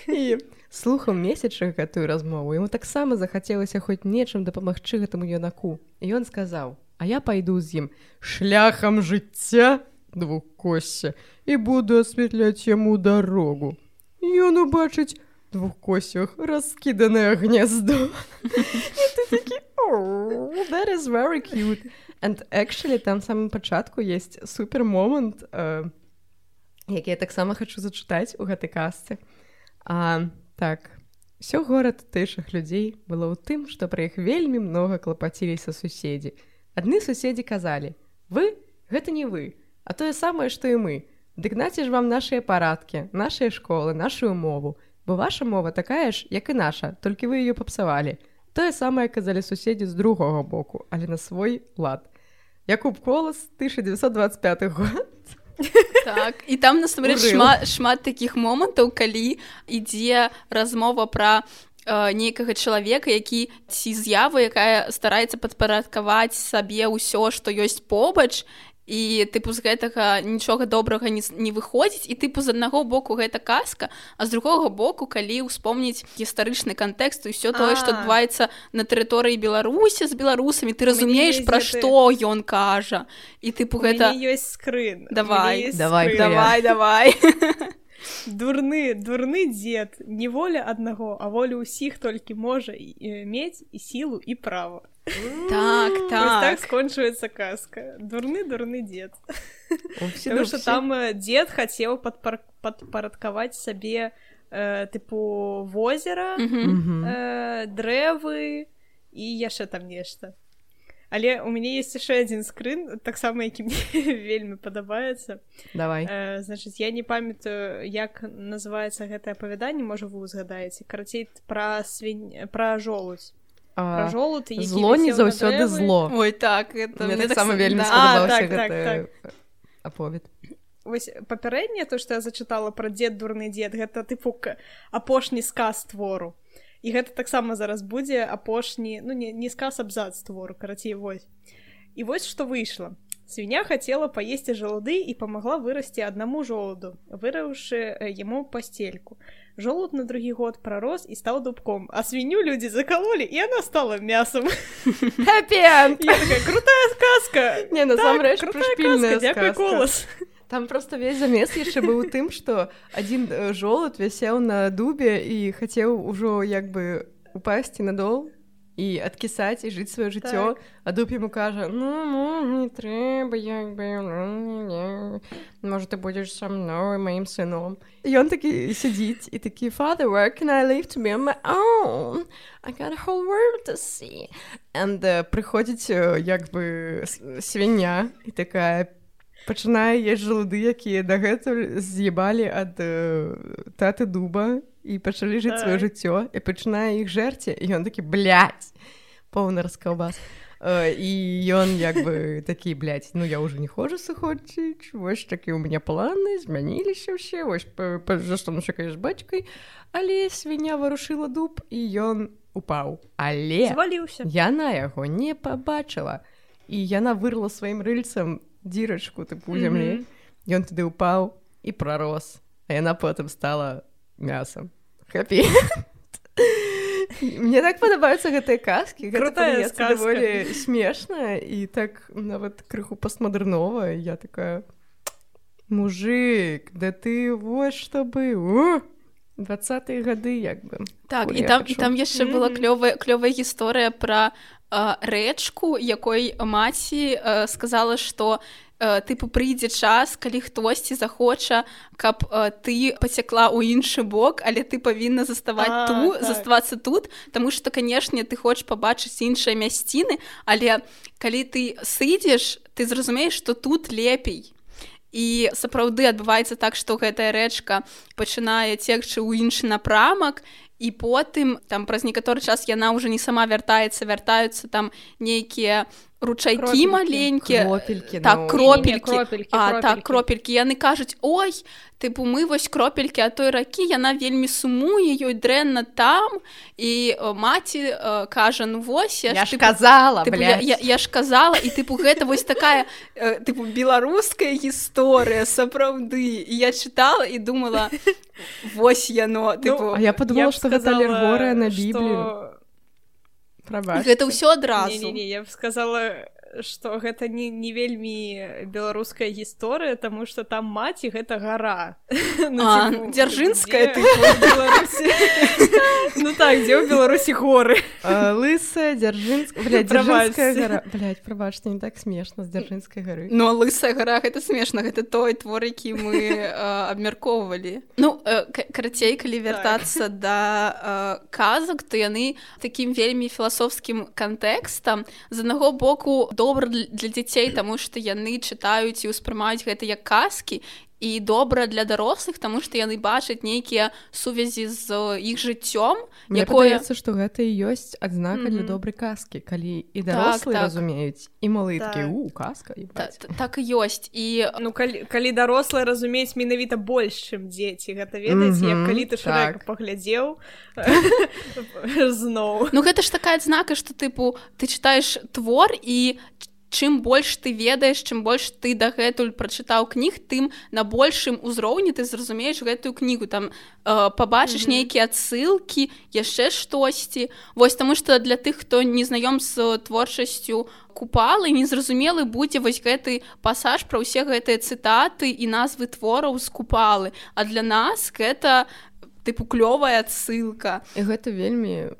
і слухаў месячах гэтую размову яму таксама захацелася хоць нечым дапамагчы гэтаму юнаку. І ён сказаў а я пайду з ім шляхам жыцця двухкосся і буду асвятляць яму дарогу ён убачыць двухкосях раскіданае «Oh, that is very cute and actually там самым пачатку есть супер момант э, які я таксама хочу зачытаць у гэтай касцы а, так. Все горад тэйшых людзей было ў тым што пра іх вельмі многа клапаціліся суседзі. Адны суседзі казалі вы гэта не вы а тое самае што і мы. Дык наці ж вам нашыя парадкі нашыя школы нашу мову. Бо ваша мова такая ж як і наша толькі вы ее папсавалі. Тое самае казалі суседзі з другога боку але на свой лад Якуб колас 1925 год. Так і там насамрэч шмат, шмат такіх момантаў калі ідзе размова пра э, нейкага чалавека які ці з'яву якая стараецца падпарадкаваць сабе ўсё што ёсць побач і тыпу з гэтага нічога добрага не, не выходзіць і тыпу з аднаго боку гэта казка а з другога боку калі ўспомніць гістарычны кантэкст і ўсё тое што адбываецца на тэрыторыі беларусі з беларусамі ты разумееш пра што ён кажа. І тыпу гэта ёсць скрын. Давай, давай, давай. давай дурны дурны дзед. Не воля аднаго а воля ўсіх толькі можа мець і сілу і права. Так Вось так. так скончваецца казка. Дурны дурны дзед. Упсі Потому что там дзед хацеў падпар... падпарадкаваць сабе э, тыпу возера э, дрэвы і яшчэ там нешта але у мяне есть яшчэ адзін скрын таксама які мне вельмі падабаецца давай. Э, значыць я не памятаю як называецца гэтае апавяданне можа вы узгадаеце карацей пра свінь пра жолудь А, пра жолуд зло не заўсёды зло. Ой так таксама так вельмі аповед вось папярэдняе то што я зачытала пра дзед дурны дзед гэта тыпу апошні сказ твору і гэта таксама зараз будзе апошні ну не, не сказ абзац твору карацей вось. І вось што выйшла. Свіня хацела паесці жалуды і памагла вырасці аднаму жолуду выраўшы яму пасцельку. Жолуд на другі год прарос і стаў дубком а свінню людзі закалолі і она стала такая, крутая сказка! Не, насамрэч, так, крутая казка, дзякуй колас Там просто весь замес яшчэ быў у тым, што адзін э, жолуд вісеў на дубе і хацеў ужо як бы упасці на дол і адкісаць і жыць сваё жыццё, а дуб яму кажа: ну, ну не трэба як бы ну, можа ты будзеш са мной маім сыном. Ён такі сядзіць і такі father where can I live to be on my own? I got a whole world to see and uh, прыходзіць э, як бы свіння і такая пачынае есть жалуды якія дагэтуль з'ебалі ад э, таты дуба і пачалі жыць сваё Так. жыццё і пачынае іх жэрці ён такі блядь, поўны раскаўбас Э, і ён як бы такі блядь, ну я ўжо не хожу сыходзіць вось такі у мяне планы змяніліся ўсе вось за што чакаеш бацькай але свіня варушыла дуб і ён упаў. Але зваліўся. Яна яго не пабачыла. І яна вырла сваім рыльцам дзірачку тыпу у зямлі Ён туды ўпаў і прарос а яна потым стала мясам хапі Мне так падабаюцца гэтыя казкі даволі смешна і так нават крыху пастмадэрнова я такая мужик да ты вось што быў двадцатые гады як бы Так, Ой, і там, і там яшчэ была клёвая клёвая гісторыя пра рэчку, якой маці сказала, што тыпу прыйдзе час, калі хтосьці захоча, каб ты пацякла ў іншы бок, але ты павінна заставаць ту, так. заставацца тут, Таму што, канешне, ты хочаш пабачыць іншыя мясціны, але калі ты сыдзеш, ты зразумееш, што тут лепей. І сапраўды адбываецца так, што гэтая рэчка пачынае цекчы ў іншы напрамак і потым там праз некаторы час яна ўжо не сама вяртаецца, вяртаюцца там нейкія ручайкі Кропелькі. маленькія. кропелькі Так, ну. кропелькі. Не-не-не, кропелькі, А, так, кропелькі. кропелькі. Яны кажуць: Ой, тыпу мы вось кропелькі а той ракі, яна вельмі сумуе, ёй дрэнна там. І э, маці э, кажа: ну вось я, я ж, тыпу, казала Тыпу, я, я, я ж казала і тыпу гэта вось такая э, тыпу беларуская гісторыя сапраўды і я чытала і думала вось яно тыпу А я падумала, б што гэта сказала, алегорыя на што- Біблію. Прабач. гэта ўсё адразу Не-не-не, я б сказала, што гэта не, не вельмі беларуская гісторыя, таму што там маці гэта гара. Ну, А, типу, дзяржынская, ў Беларусі? Ну так, дзе ў Беларусі горы? А, Лысая, Дзяржынская... Гора. Прабачце, не так смешна з Дзяржынскай гары. Ну, а лысая гора гэта смешна гэта той твор які мы абмяркоўвалі ну э, карацей калі вяртацца так. да э, казак то яны такім вельмі філасофскім кантэкстам з аднаго боку добра для для дзяцей таму што яны чытаюць і ўспрымаюць гэта як казкі і добра для дарослых таму што яны бачаць нейкія сувязі з іх жыццём якое падаецца, што гэта і ёсць адзнака для Мгм. добрай казкі, калі і дарослыя так. разумеюць, і малыткі, Так. у, казка, та, та- так і ёсць і Ну калі, калі дарослыя разумеюць менавіта больш, чым дзеці, гэта ведаеце, як Мгм, калі ты так. паглядзеў зноў. Ну гэта ж такая адзнака што тыпу ты чытаеш твор і чым больш ты ведаеш чым больш ты дагэтуль прачытаў кніг тым на большым узроўні ты зразумееш гэтую кнігу. Там э, пабачыш Мгм. нейкія адсылкі яшчэ штосьці. Вось таму што для тых хто не знаём з творчасцю купалы незразумелы будзе вось гэты пасаж пра ўсе гэтыя цытаты і назвы твораў з купалы. А для нас гэта тыпу клёвая адсылка. І гэта вельмі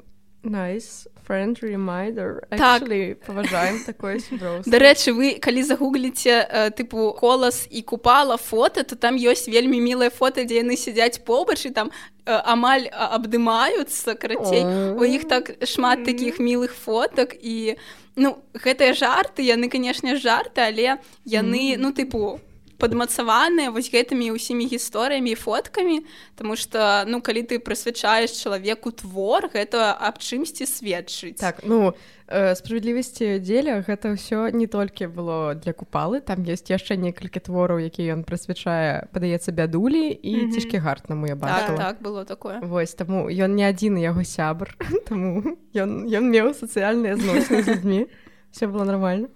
nice friend reminder Так. Actually, паважаем такое сяброўства. Дарэчы вы калі загугліце э, тыпу колас і купала фото то там ёсць вельмі мілае фото дзе яны сядзяць побач і там э, амаль а, абдымаюцца карацей у іх так шмат такіх мілых фотак і ну гэтыя жарты яны канешне жарты але яны ну тыпу падмацаваныя вось гэтымі ўсімі гісторыямі і фоткамі Таму што ну калі ты прысвячаеш чалавеку твор гэта аб чымсьці сведчыць Так, ну, э, справядлівасці дзеля гэта ўсё не толькі было для купалы, там ёсць яшчэ некалькі твораў, якія ён прысвячае, падаецца бядулі і Мгм. цішкі гартнаму я так, бачыла. так было такое Вось таму ён не адзін яго сябр, таму ён, ён меў сацыяльныя зносіны з людзьмі. Все было нормально.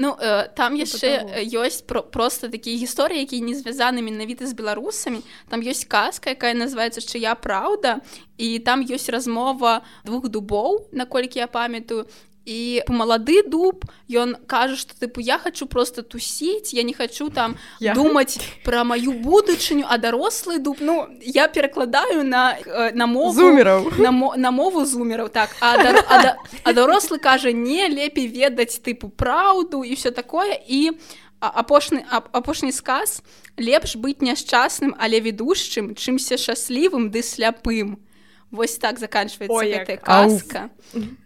Ну э, там Ну, яшчэ э, ёсць про просто такія гісторыі якія не звязаны менавіта з беларусамі там ёсць казка якая называется чыя праўда і там ёсць размова двух дубоў наколькі я памятаю і малады дуб ён кажа што тыпу я хочу просто тусіць я не хочу там Я- думаць пра маю будучыню а дарослы дуб ну я перакладаю на э, на мову Зумераў. на, мо на мову зумераў так. А, дар а, да а дарослы кажа не лепей ведаць тыпу праўду і все такое. І апошні апошні сказ лепш быць няшчасным але ведушчым чымся шчаслівым ды сляпым Вось так заканчваецца гэтая казка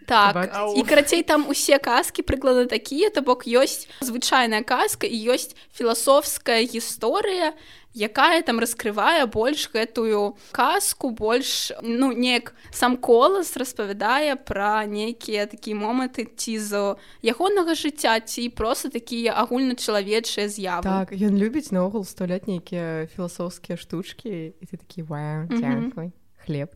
так Бачыце? і карацей там усе казкі прыкладна такія то бок ёсць звычайная казка і ёсць філасофская гісторыя якая там раскрывае больш гэтую казку больш ну неяк сам колас распавядае пра нейкія такія моманты ці з ягонага жыцця ці просто такія агульначалавечыя з'явы Так, ён любіць наогул стаўляць нейкія філасофскія штучкі і ты такі вау, Мгм. дзякуй, хлеб.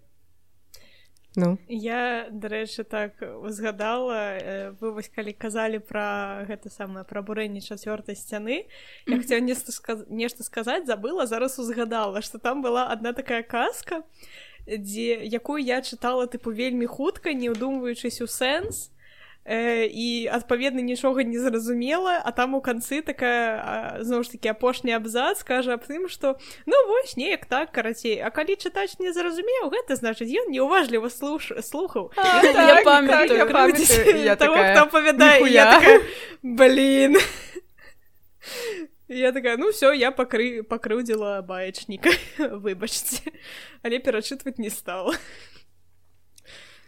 Ну, Я дарэчы так узгадала э, вы вось калі казалі пра гэта самае пра бурэнне чацвёртай сцяны я хацела нешта сказ... нешта сказаць забыла зараз узгадала што там была одна такая казка дзе якую я чытала тыпу вельмі хутка не ўдумваючыся у сэнс э, і адпаведна нічога не зразумела а там у канцы такая зноў ж таки апошні абзац кажа аб тым што ну вось неяк так карацей а калі чытач не зразумеў гэта значыць ён неуважліва слуш слухаў апавядае я «Ніхуя». такая, блин я такая ну все я пакры пакрыўдзіла баечніка выбачце але перачытваць не стала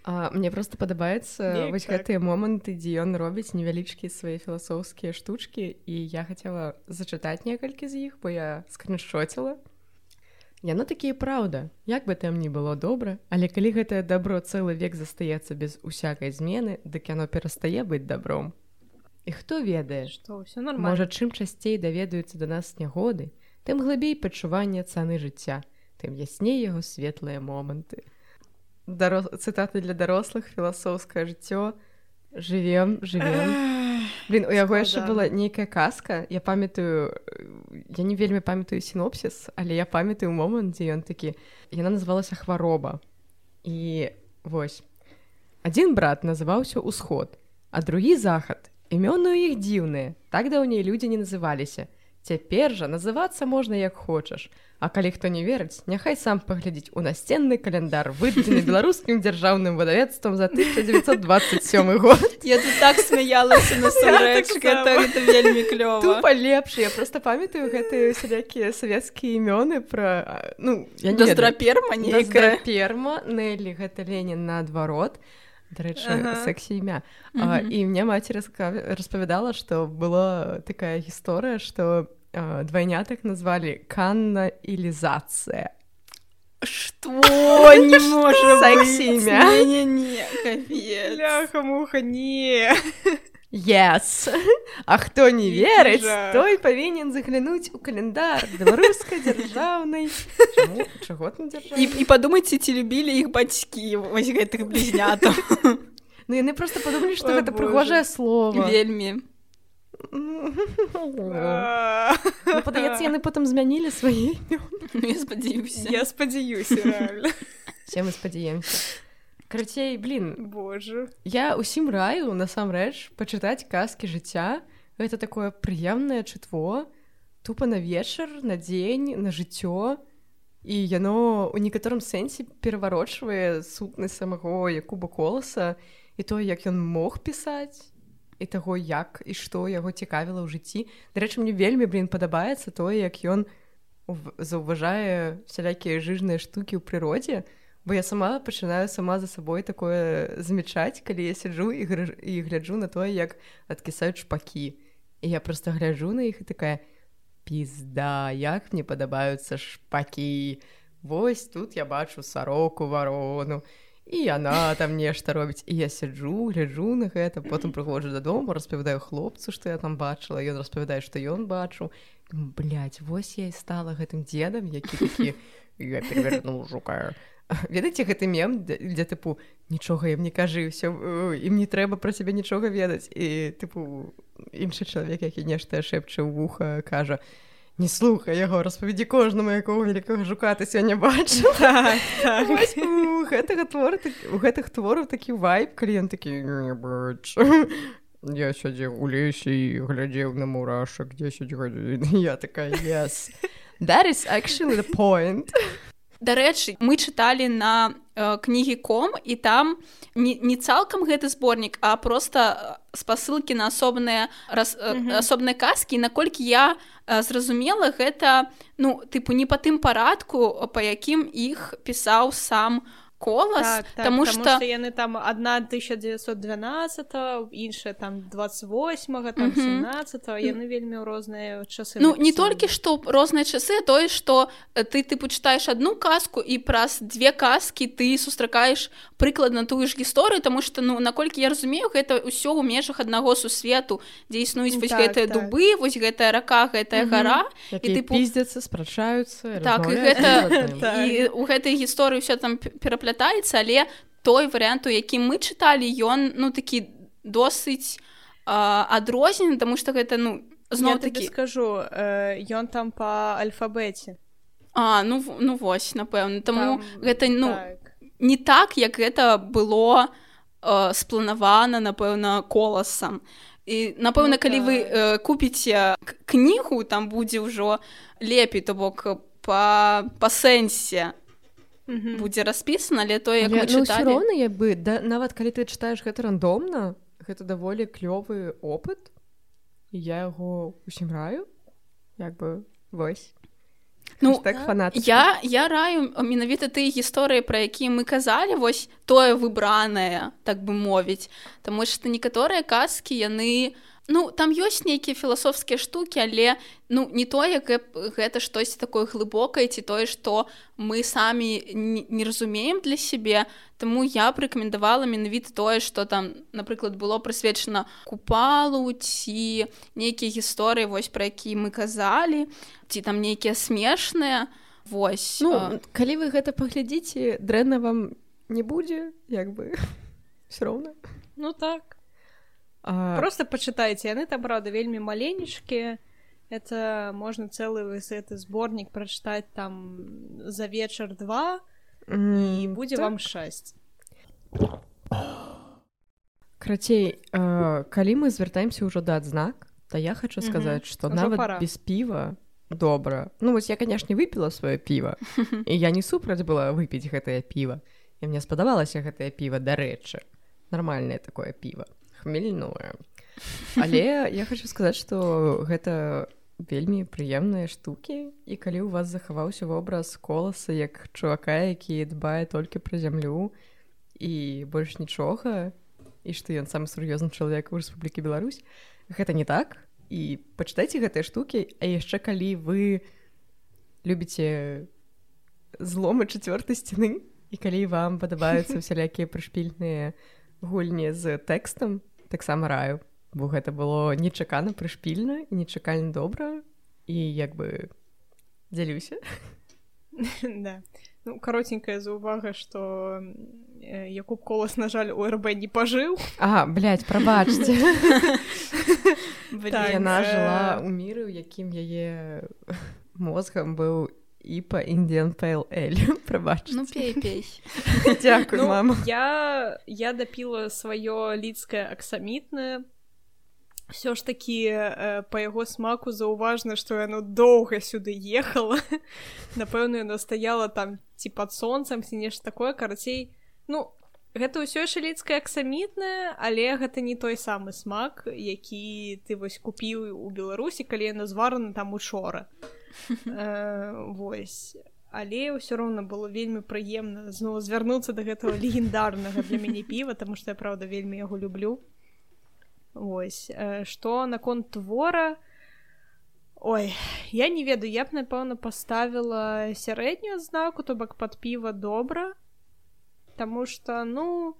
А, мне просто падабаецца вось так. гэтыя моманты дзе ён робіць невялічкія свае філасофскія штучкі і я хацела зачытаць некалькі з іх бо я скриншоціла яно такі праўда як бы там ні было добра але калі гэтае дабро цэлы век застаецца без усякай змены дык яно перастае быць добром і хто ведае што все нормально Можа, чым часцей даведаюцца да нас нягоды, тым глыбей пачування цаны жыцця, тым ясней яго светлыя моманты. Дарос... Цытаты для дарослых філасофскае жыццё жывем жывем Блин у яго яшчэ была нейкая казка я памятаю э, я не вельмі памятаю сінопсіс але я памятаю момант дзе ён такі яна называлася хвароба і вось. Адзін брат называўся ўсход а другі захад. Імёны ў іх дзіўныя так даўней людзі не называліся цяпер жа называцца можна як хочаш. А калі хто не верыць няхай сам паглядзець у насценны каляндар выдадзены беларускім дзяржаўным выдавецтвам за 1927 год. Я тут так смяялася насамрэч таксама. гэта, гэта вельмі клёва. Тупа лепш я просто памятаю гэтыя сялякія савецкія імёны пра ну я не нейкая. Перма Нелі гэта Ленін наадварот дарэчы Ага. сексі імя А, Мгм. і мне маці распавядала што была такая гісторыя што двайнятак назвалі канна ілізацыя не можа Сексі імя. не капец. Ляха муха не yes. А хто не верыць той павінен заглянуць у календар беларускай дзяржаўнай і, і падумайце ці любілі іх бацькі вось гэтых блізнятаў Ну яны просто падумалі што гэта прыгожае слово. Вельмі. Ну, падаецца яны потым змянілі свае Ну, я спадзяюся Я спадзяюся все мы спадзяемся карацей блин. Боже. я усім раю насамрэч пачытаць казкі жыцця гэта такое прыемнае чытво тупа на вечар на дзень на жыццё і яно у некаторым сэнсе пераварочвае сутнасць самого якуба коласа і то як ён мог пісаць і таго як і што яго цікавіла ў жыцці дарэчы мне вельмі блин падабаецца тое як ён заўважае сялякія жыжныя штукі ў прыродзе бо я сама пачынаю сама за сабой такое замячаць калі я сяджу і, граж... і гляджу на тое як адкісаюць шпакі. І я просто гляджу на іх і такая пізда як мне падабаюцца шпакі. Вось тут я бачу сароку варону і яна там нешта робіць і я сяджу гляджу на гэта потым прыходжу дадому распавядаю хлопцу што я там бачыла ён распавядае што ён бачу блядь, вось я і стала гэтым дзедам які такі я перевернул жука ведаеце гэты мем дзе, тыпу нічога ім не кажы ўсё э, ім не трэба пра цябе нічога ведаць і тыпу іншы чалавек які нешта шэпча ў вуха кажа не слухай яго распавядзі кожнаму якого вялікага жука ты сёння бачыў Так, так. Гэтага твора так- у гэтых твораў такі вайб калі ён такі я сядзеў у лесе і глядзеў на мурашак 10 гадзін я такая yes that is actually the point Дарэчы мы чыталі на э, кнігі ком і там не, не цалкам гэты зборнік а просто спасылкі на асобныя раз, Мгм. асобныя казкі наколькі я э, зразумела гэта ну тыпу не па тым парадку па якім іх пісаў сам колас Так, так, тому потому что что яны там одна 1912 іншая там 28 там Мгм. 17 яны вельмі ў розныя часы Ну не напісаны. толькі што розныя часы а тое што э, ты тыпу чытаеш одну казку і праз две казкі ты сустракаеш прыкладна тую ж гісторыю тому что ну наколькі я разумею гэта ўсё ў межах аднаго сусвету дзе існуюць вось Так, гэтыя так. дубы вось гэтая рака гэтая гара Якія тыпу- піздзяцца спрачаюцца Так, і гэта-. Так. і у гэтай гісторыі ўсё там п- пераплятаецца але той варыянт у якім мы чыталі ён ну такі досыць а, адрознены тому что гэта ну зноў такі скажу э, ён там по альфабеце а ну ну вось напэўна таму Там, гэта ну так. не так як гэта было э, спланавана напэўна коласам і напэўна Ну, калі вы так. э, купіце кнігу там будзе ўжо лепей то бок па па сэнсе Мгм. будзе распісана але то як мы ну, роўна як бы да, нават калі ты чытаеш гэта рандомна гэта даволі клёвы опыт я яго усім раю як бы вось. Ну, так фанат я я раю менавіта тыя гісторыі пра якія мы казалі вось тое выбранае так бы мовіць Таму што некаторыя казкі яны ну там ёсць нейкія філасофскія штукі але ну не тое як гэ- гэта штосьці такое глыбокае ці тое што мы самі не, разумеем для сябе. Таму я б рэкамендавала менавіта тое што там напрыклад было прысвечана купалу ці нейкія гісторыі вось пра якія мы казалі ці там нейкія смешныя. Вось ну калі вы гэта паглядзіце дрэнна вам не будзе як бы все роўна. Ну так а, просто пачытайце яны там правда вельмі маленечкія это можна цэлы гэты зборнік прачытаць там за вечар два і м, будзе так. вам шасць Крацей, э, калі мы звяртаемся ўжо да адзнак, то я хочу сказаць, што Ужо нават пара. без піва добра. Ну вось я, канешне, выпіла сваё піва. І я не супраць была выпіць гэтае піва. І мне спадабалася гэтае піва, дарэчы. Нармальнае такое піва, хмельное. Але я хочу сказаць, што гэта вельмі прыемныя штукі і калі ў вас захаваўся вобраз коласа як чувака, які дбае толькі пра зямлю і больш нічога і што ён самы сур'ёзны чалавек у Рэспублікі Беларусь гэта не так і пачытайце гэтыя штукі а яшчэ калі вы любіце зломы чацвёртай сцены і калі вам падабаюцца усялякія прышпільныя гульні з тэкстам таксама раю. Бо гэта было нечакана прышпільна і нечакальна добра і як бы дзялюся. Да. Ну, каротенькая заўвага что якуб колас на жаль у рб не пажыў. А блядь, прабачце. Так, яна э, жыла ў міры у якім яе мозгам быў і па індіан пейл эль прабач Ну пей пей. Дзякую Ну, мама. я я дапіла сваё лідскае аксамітнае все ж таки э, па яго смаку заўважна што яно доўга сюды ехала напэўна яно стаяла там ці пад сонцам ці нешта такое карацей ну гэта ўсё яшчэ лідскае аксамітнае але гэта не той самы смак які ты вось купіў у беларусі калі яно зварана там учора э, вось. Але ўсё роўна было вельмі прыемна зноў звярнуцца да гэтага легендарнага для мяне піва таму што я праўда вельмі яго люблю. Вось. Э, што наконт твора? Ой я не ведаю я б напэўна паставіла сярэднюю адзнаку то бок пад піва добра Таму што ну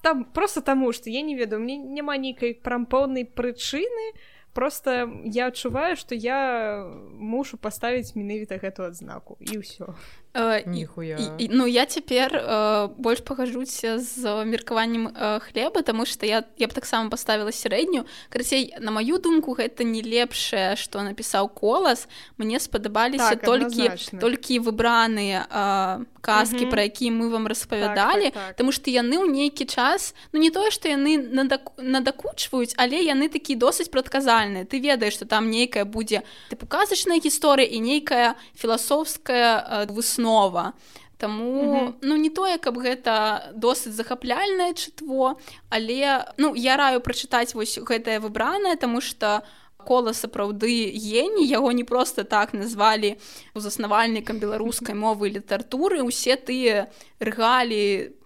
там просто таму што я не ведаю мне няма нейкай прям поўнай прычыны просто я адчуваю што я мушу паставіць менавіта гэту адзнаку і ўсё Э, і- ніхуя І, і, ну я цяпер э, больш пагажуся з меркаваннем э, хлеба тому что я я б таксама паставіла сярэднюю карацей на маю думку гэта не лепшае што напісаў колас мне спадабаліся Так, толькі адназначна. толькі выбраныя э, казкі Мгм. пра якія мы вам распавядалі Так, так, так. Таму што яны ў нейкі час ну не тое што яны надак- надакучваюць але яны такі досыць прадказальныя ты ведаеш што там нейкая будзе тыпу казачная гісторыя і нейкая філасофская э, выснова Таму Мгм. ну не тое каб гэта досыць захапляльнае чытво але ну я раю прачытаць вось гэтае выбранае тому что кола сапраўды гені яго не просто так назвалі заснавальнікам беларускай мовы і літаратуры. Усе тыя рэгалі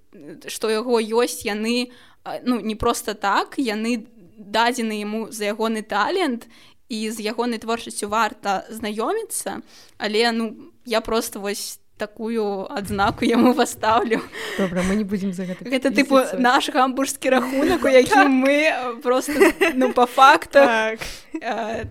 што яго ёсць яны ну не просто так яны дадзены яму за ягоны талент і з ягонай творчасцю варта знаёміцца. Але ну я просто вось такую адзнаку яму пастаўлю добра мы не будзем за гэта гэта тыпу наш гамбургскі рахунак у якім мы просто ну по факту так.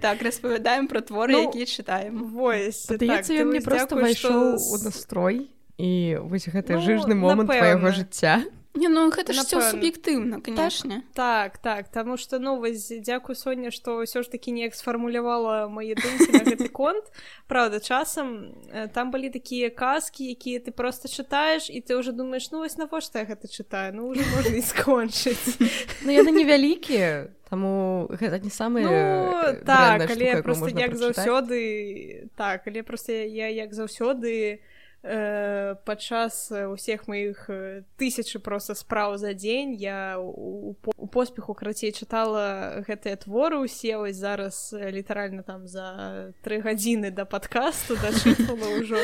так распавядаем про творы Ну, якія чытаем вось Падаецца, так, ён ты мне просто што у настрой і вось гэты Ну, жыжны момант твайго жыцця не ну гэта ж суб'ектыўна канешне Так, так, таму што ну вось дзякую Соня, што ўсё ж такі неяк сфармулявала мае думкі на гэты конт. Праўда, часам э, там былі такія казкі, якія ты проста чытаеш і ты ўжо думаеш, ну вось навошта я гэта чытаю, ну ўжо можна і скончыць. Ну яны невялікія таму гэта не самыя Ну э, так, штука, але проста можна як заўсёды так, але проста я як заўсёды э, падчас э, усіх маіх э, тысячы проста спраў за дзень я у, у по- у поспеху карацей чытала гэтыя творы усе вось зараз літаральна там за тры гадзіны да падкасту дачытвала ўжо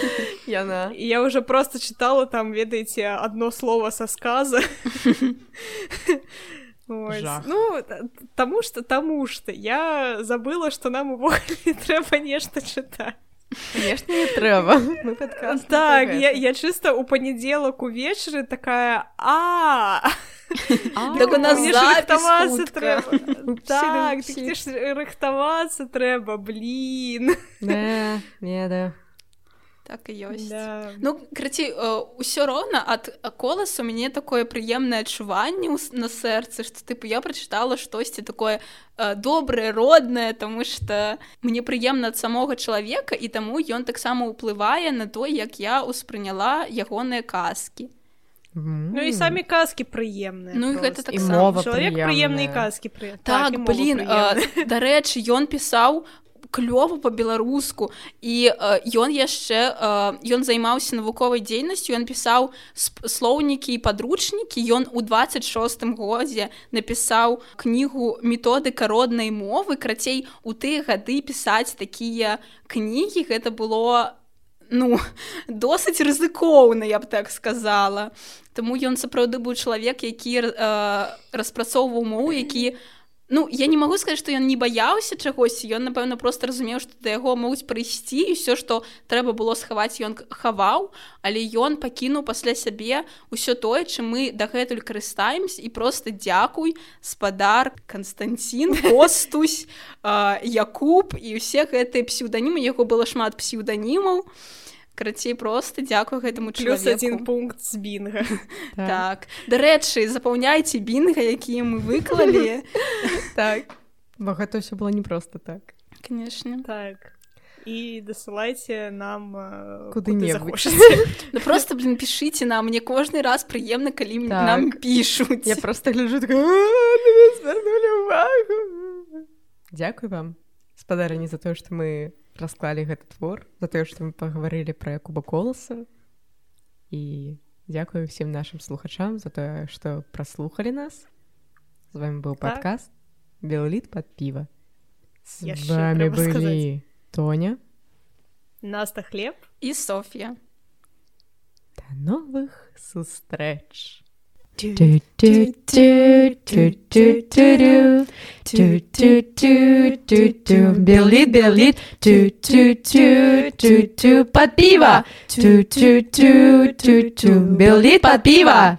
яна і я уже просто чытала там ведаеце одно слово са сказа. Жах. ну та- таму что таму что. Я забыла что нам увогуле трэба нешта чытаць конечно не трэба так я, я чыста у панядзелак увечары такая а! Так рыхтавацца трэба так рыхтавацца трэба блин. Не, не, да. Так і ёсць Да. Ну крыці ўсё роўна ад коласу мяне такое прыемнае адчуванне на сэрцы што тыпу я прачытала штосьці такое э, добрае роднае тому что мне прыемна ад самога чалавека і таму ён таксама ўплывае на то як я ўспрыняла ягоныя казкі Ну і самі казкі прыемныя Ну і гэта мова чалавек прыемныя казкі пры так, так блин э, дарэчы ён пісаў клёва по-беларуску. І э, ён яшчэ э, ён займаўся навуковай дзейнасцю ён пісаў слоўнікі і падручнікі. Ён у 26 годзе напісаў кнігу методыка роднай мовы крацей у тыя гады пісаць такія кнігі гэта было ну досыць рызыкоўна я б так сказала. Таму ён сапраўды быў чалавек які э, распрацоўваў мову які Ну я не магу сказаць, што ён не баяўся чагосьці ён напэўна просто разумеў, што да яго могуць прыйсці і ўсё што трэба было схаваць ён хаваў, але ён пакінуў пасля сябе ўсё тое, чым мы дагэтуль карыстаемся і просто дзякуй спадар Канстанцін постусь Якуб і ўсе гэтыя псеўданімы яго было шмат псеўданімаў. Карацей просто дзякую гэтаму Плюс один пункт з бінга. так дарэчы запаўняйце бінга якія мы выклалі так бо гэта ўсё было не просто так конечно Так. І дасылайце нам Куды-небудзь. захочаце. ну просто блин пішыце нам мне кожны раз прыемна калі Так. нам пішуць я просто гляжу такая, «А, на меня звярнулі увагу Дзякуй вам спадарыні за тое што мы расклалі гэты твор за тое што мы пагаварылі пра якуба коласа і дзякую всім нашим слухачам за тое што праслухалі нас з вами быў Так. падкаст белліт под піва з Яшчэ вами былі сказаць. Тоня Наста хлеб. і Софія да новых сустрэч do do do do do do do do do do do do Billy Billy do do do do do Pativa do do do do do Billy Pativa